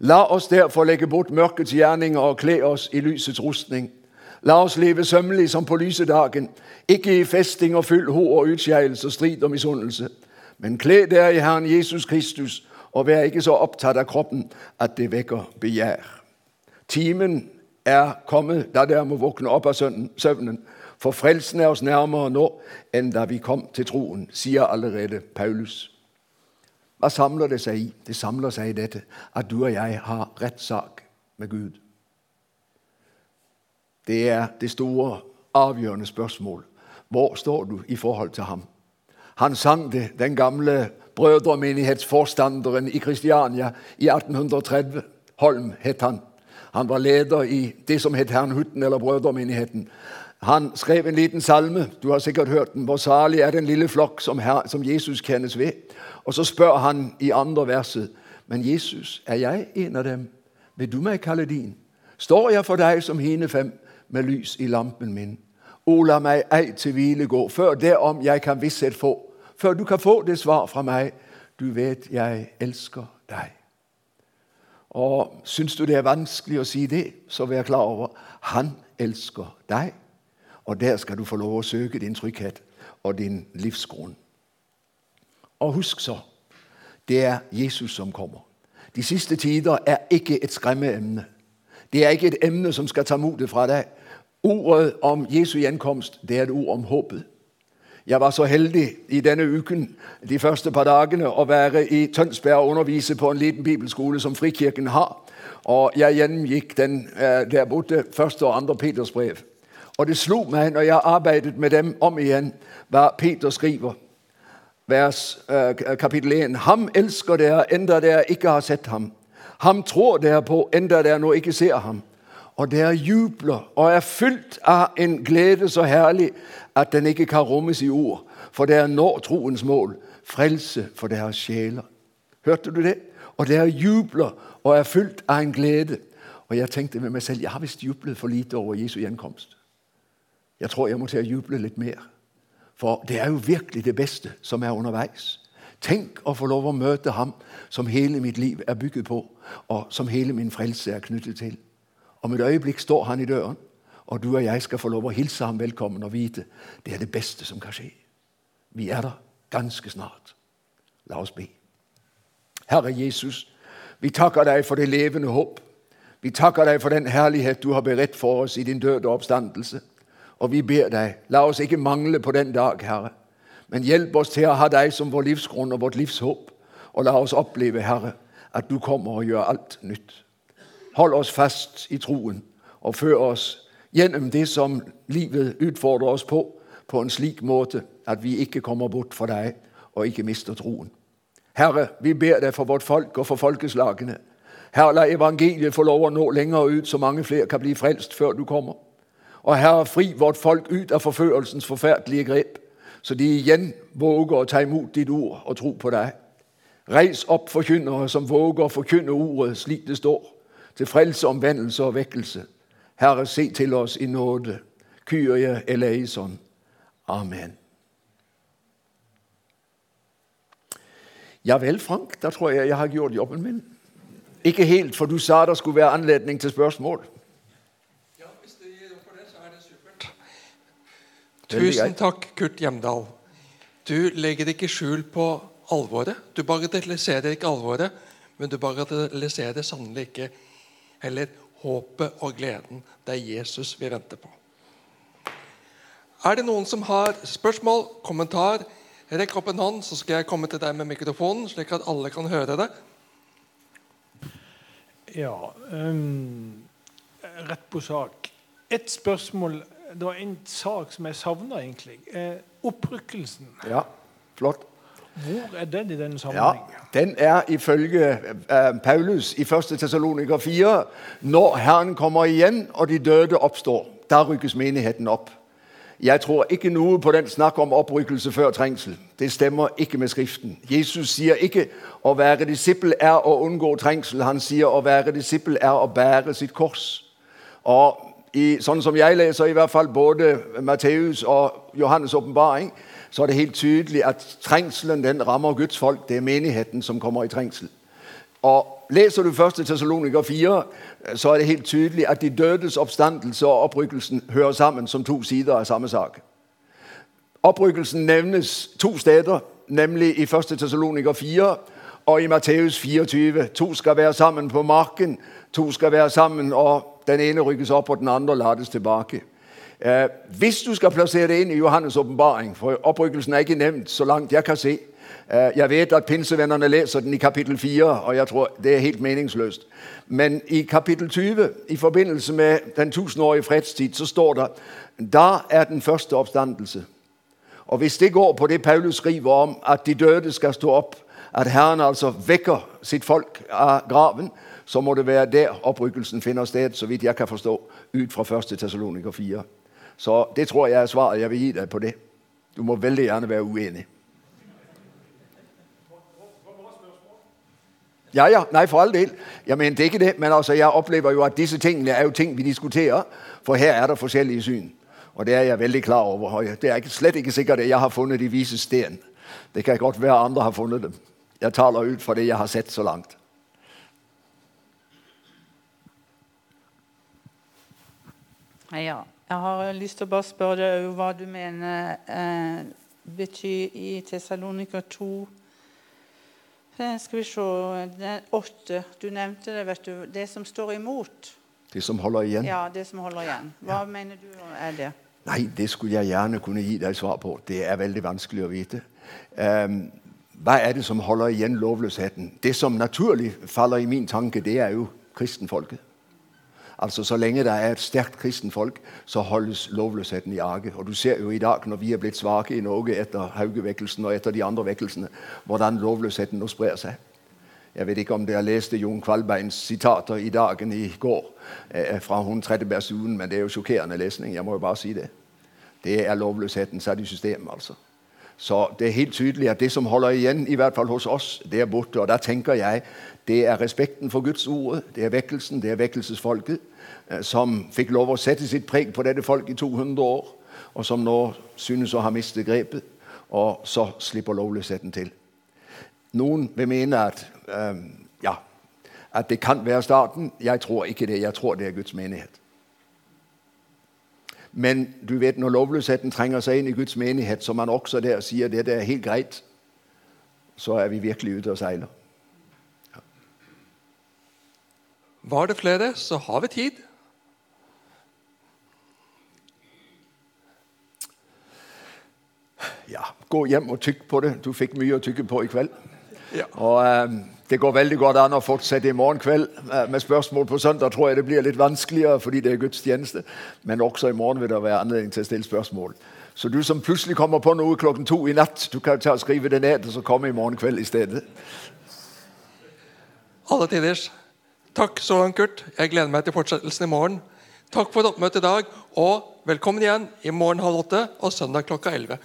S1: La oss derfor legge bort mørkets gjerninger og kle oss i lysets rustning. La oss leve sømmelig som på lyse dagen, ikke i festing og fyll ho og utskeielse strid og misunnelse. Men kle dere i Herren Jesus Kristus, og vær ikke så opptatt av kroppen at det vekker begjær. Timen er kommet da dere må våkne opp av søvnen, for frelsen er oss nærmere nå enn da vi kom til troen, sier allerede Paulus. Hva samler det seg i? Det samler seg i dette at du og jeg har rettssak med Gud. Det er det store, avgjørende spørsmål. Hvor står du i forhold til ham? Han sang det, den gamle brødremenighetsforstanderen i Kristiania i 1830. Holm het han. Han var leder i det som het Herrnhutten, eller Brødremenigheten. Han skrev en liten salme, du har sikkert hørt den. Hvor salig er den lille flokk som, som Jesus kjennes ved. Og så spør han i andre verset, men Jesus, er jeg en av dem? Vil du meg kalle din? Står jeg for deg som hine fem, med lys i lampen min? O, la meg ei til hvile gå, før det om jeg kan visshet få, før du kan få det svar fra meg. Du vet jeg elsker deg. Og Syns du det er vanskelig å si det, så vær klar over han elsker deg. Og der skal du få lov å søke din trygghet og din livsgrunn. Og husk så det er Jesus som kommer. De siste tider er ikke et skremmeemne. Det er ikke et emne som skal ta motet fra deg. Ordet om Jesu gjenkomst det er et ord om håpet. Jeg var så heldig i denne uken de første par dagene å være i Tønsberg og undervise på en liten bibelskole som Frikirken har. Og Jeg gjennomgikk den eh, der borte første og andre Peters brev. Og det slo meg når jeg arbeidet med dem om igjen, hva Peter skriver vers, eh, kapittel 1. Ham elsker dere enda dere ikke har sett ham. Ham tror dere på enda dere nå ikke ser ham. Og dere jubler og er fylt av en glede så herlig at den ikke kan rommes i ord. For dere når troens mål, frelse for deres sjeler. Hørte du det? Og dere jubler og er fylt av en glede. Og jeg tenkte med meg selv jeg har visst jublet for lite over Jesu gjenkomst. Jeg tror jeg må til å juble litt mer. For det er jo virkelig det beste som er underveis. Tenk å få lov å møte ham som hele mitt liv er bygget på, og som hele min frelse er knyttet til. Om et øyeblikk står han i døren, og du og jeg skal få lov å hilse ham velkommen og vite det er det beste som kan skje. Vi er der ganske snart. La oss be. Herre Jesus, vi takker deg for det levende håp. Vi takker deg for den herlighet du har beredt for oss i din døde oppstandelse. Og vi ber deg, la oss ikke mangle på den dag, Herre. Men hjelp oss til å ha deg som vår livsgrunn og vårt livshåp. Og la oss oppleve, Herre, at du kommer og gjør alt nytt. Hold oss fast i troen og før oss gjennom det som livet utfordrer oss på, på en slik måte at vi ikke kommer bort fra deg og ikke mister troen. Herre, vi ber deg for vårt folk og for folkeslagene. Herre, la evangeliet få lov å nå lenger ut, så mange flere kan bli frelst før du kommer. Og Herre, fri vårt folk ut av forførelsens forferdelige grep, så de igjen våger å ta imot ditt ord og tro på deg. Reis opp forkynnere som våger å forkynne ordet slik det står, til frelse, omvendelse og vekkelse. Herre, se til oss i nåde. Kyrie eleison. Amen. Ja vel, Frank, da tror jeg jeg har gjort jobben min. Ikke helt, for du sa det skulle være anledning til spørsmål.
S2: Tusen takk, Kurt Hjemdal. Du legger ikke skjul på alvoret. Du bagatelliserer ikke alvoret, men du bagatelliserer sannelig ikke heller håpet og gleden. Det er Jesus vi venter på. Er det noen som har spørsmål, kommentar? Rekk opp en hånd, så skal jeg komme til deg med mikrofonen, slik at alle kan høre det.
S3: Ja um, Rett på sak. Et spørsmål det var en sak som jeg savna, egentlig. Eh, opprykkelsen.
S1: Ja, flott.
S3: Hvor er den i denne sammenheng?
S1: Ja, den er ifølge eh, Paulus i 1. Tessaloniker 4 når Herren kommer igjen og de døde oppstår. Da rykkes menigheten opp. Jeg tror ikke noe på den snakk om opprykkelse før trengsel. Det stemmer ikke med Skriften. Jesus sier ikke å være disippel er å unngå trengsel. Han sier å være disippel er å bære sitt kors. Og i, sånn som jeg leser i hvert fall både Matteus og Johannes' åpenbaring, så er det helt tydelig at trengselen den rammer Guds folk. Det er menigheten som kommer i trengsel. Og Leser du 1. Tessaloniker 4, så er det helt tydelig at de dødes oppstandelse og opprykkelsen hører sammen som to sider av samme sak. Opprykkelsen nevnes to steder, nemlig i 1. Tessaloniker 4 og i Matteus 24. To skal være sammen på marken, to skal være sammen, og den ene rykkes opp, og den andre lades tilbake. Eh, hvis du skal plassere det inn i Johannes' åpenbaring, for opprykkelsen er ikke nevnt så langt jeg kan se, Eh, jeg vet at pinsevennerne leser den i kapittel 4, og jeg tror det er helt meningsløst. Men i kapittel 20, i forbindelse med den tusenårige fredstid, så står det da er den første oppstandelse. Og Hvis det går på det Paulus skriver om at de døde skal stå opp, at Herren altså vekker sitt folk av graven, så må det være der opprykkelsen finner sted, så vidt jeg kan forstå, ut fra 1. Tessaloniker 4. Så det tror jeg er svaret jeg vil gi deg på det. Du må veldig gjerne være uenig. Ja, ja, nei, for all del. Jeg mente ikke det, men altså, jeg opplever jo at disse tingene er jo ting vi diskuterer, for her er det forskjellige syn. Og det er jeg veldig klar over. Det er slett ikke sikkert at jeg har funnet de vise sten. Det kan godt være andre har funnet dem. Jeg taler ut fra det jeg har sett så langt.
S4: Ja, jeg har lyst til å bare spørre deg hva du mener eh, betyr i Tessalonika 2 Eh, skal vi se det Åtte. Du nevnte det, vet du. Det som står imot.
S1: Det som holder igjen?
S4: Ja, det som holder igjen. Hva ja. mener du er det?
S1: Nei, det skulle jeg gjerne kunne gi deg svar på. Det er veldig vanskelig å vite. Um, hva er det som holder igjen lovløsheten? Det som naturlig faller i min tanke, det er jo kristenfolket. Altså Så lenge det er et sterkt kristenfolk, så holdes lovløsheten i age. Og Du ser jo i dag, når vi er blitt svake i Norge etter Hauge-vekkelsen og etter de andre vekkelsene, hvordan lovløsheten nå sprer seg. Jeg vet ikke om dere leste Jon Kvalbeins sitater i dagen i går eh, fra hun Trettebergstuen, men det er jo sjokkerende lesning. Jeg må jo bare si det. Det er lovløsheten satt i system, altså. Så det er helt tydelig at det som holder igjen, i hvert fall hos oss, det er borte. Og da tenker jeg det er respekten for Guds ord, det er vekkelsen, det er vekkelsesfolket, eh, som fikk lov å sette sitt preg på dette folk i 200 år, og som nå synes å ha mistet grepet. Og så slipper lovløsheten til. Noen vil mene at, øh, ja, at det kan være starten. Jeg tror ikke det. Jeg tror det er Guds menighet. Men du vet, når lovløsheten trenger seg inn i Guds menighet, som man også der sier det, det er helt greit, så er vi virkelig ute og seiler. Ja.
S2: Var det flere, så har vi tid.
S1: Ja, gå hjem og tykk på det. Du fikk mye å tykke på i kveld.
S2: Ja.
S1: Og eh, Det går veldig godt an å fortsette i morgen kveld eh, med spørsmål. På søndag tror jeg det blir litt vanskeligere fordi det er gudstjeneste. Men også i morgen vil det være anledning til å stille spørsmål. Så du som plutselig kommer på noe klokken to i natt, du kan ta og skrive det ned, og så komme i morgen kveld i stedet.
S2: Alle tiders. Takk så langt, Kurt. Jeg gleder meg til fortsettelsen i morgen. Takk for oppmøtet i dag, og velkommen igjen i morgen halv åtte og søndag klokka elleve.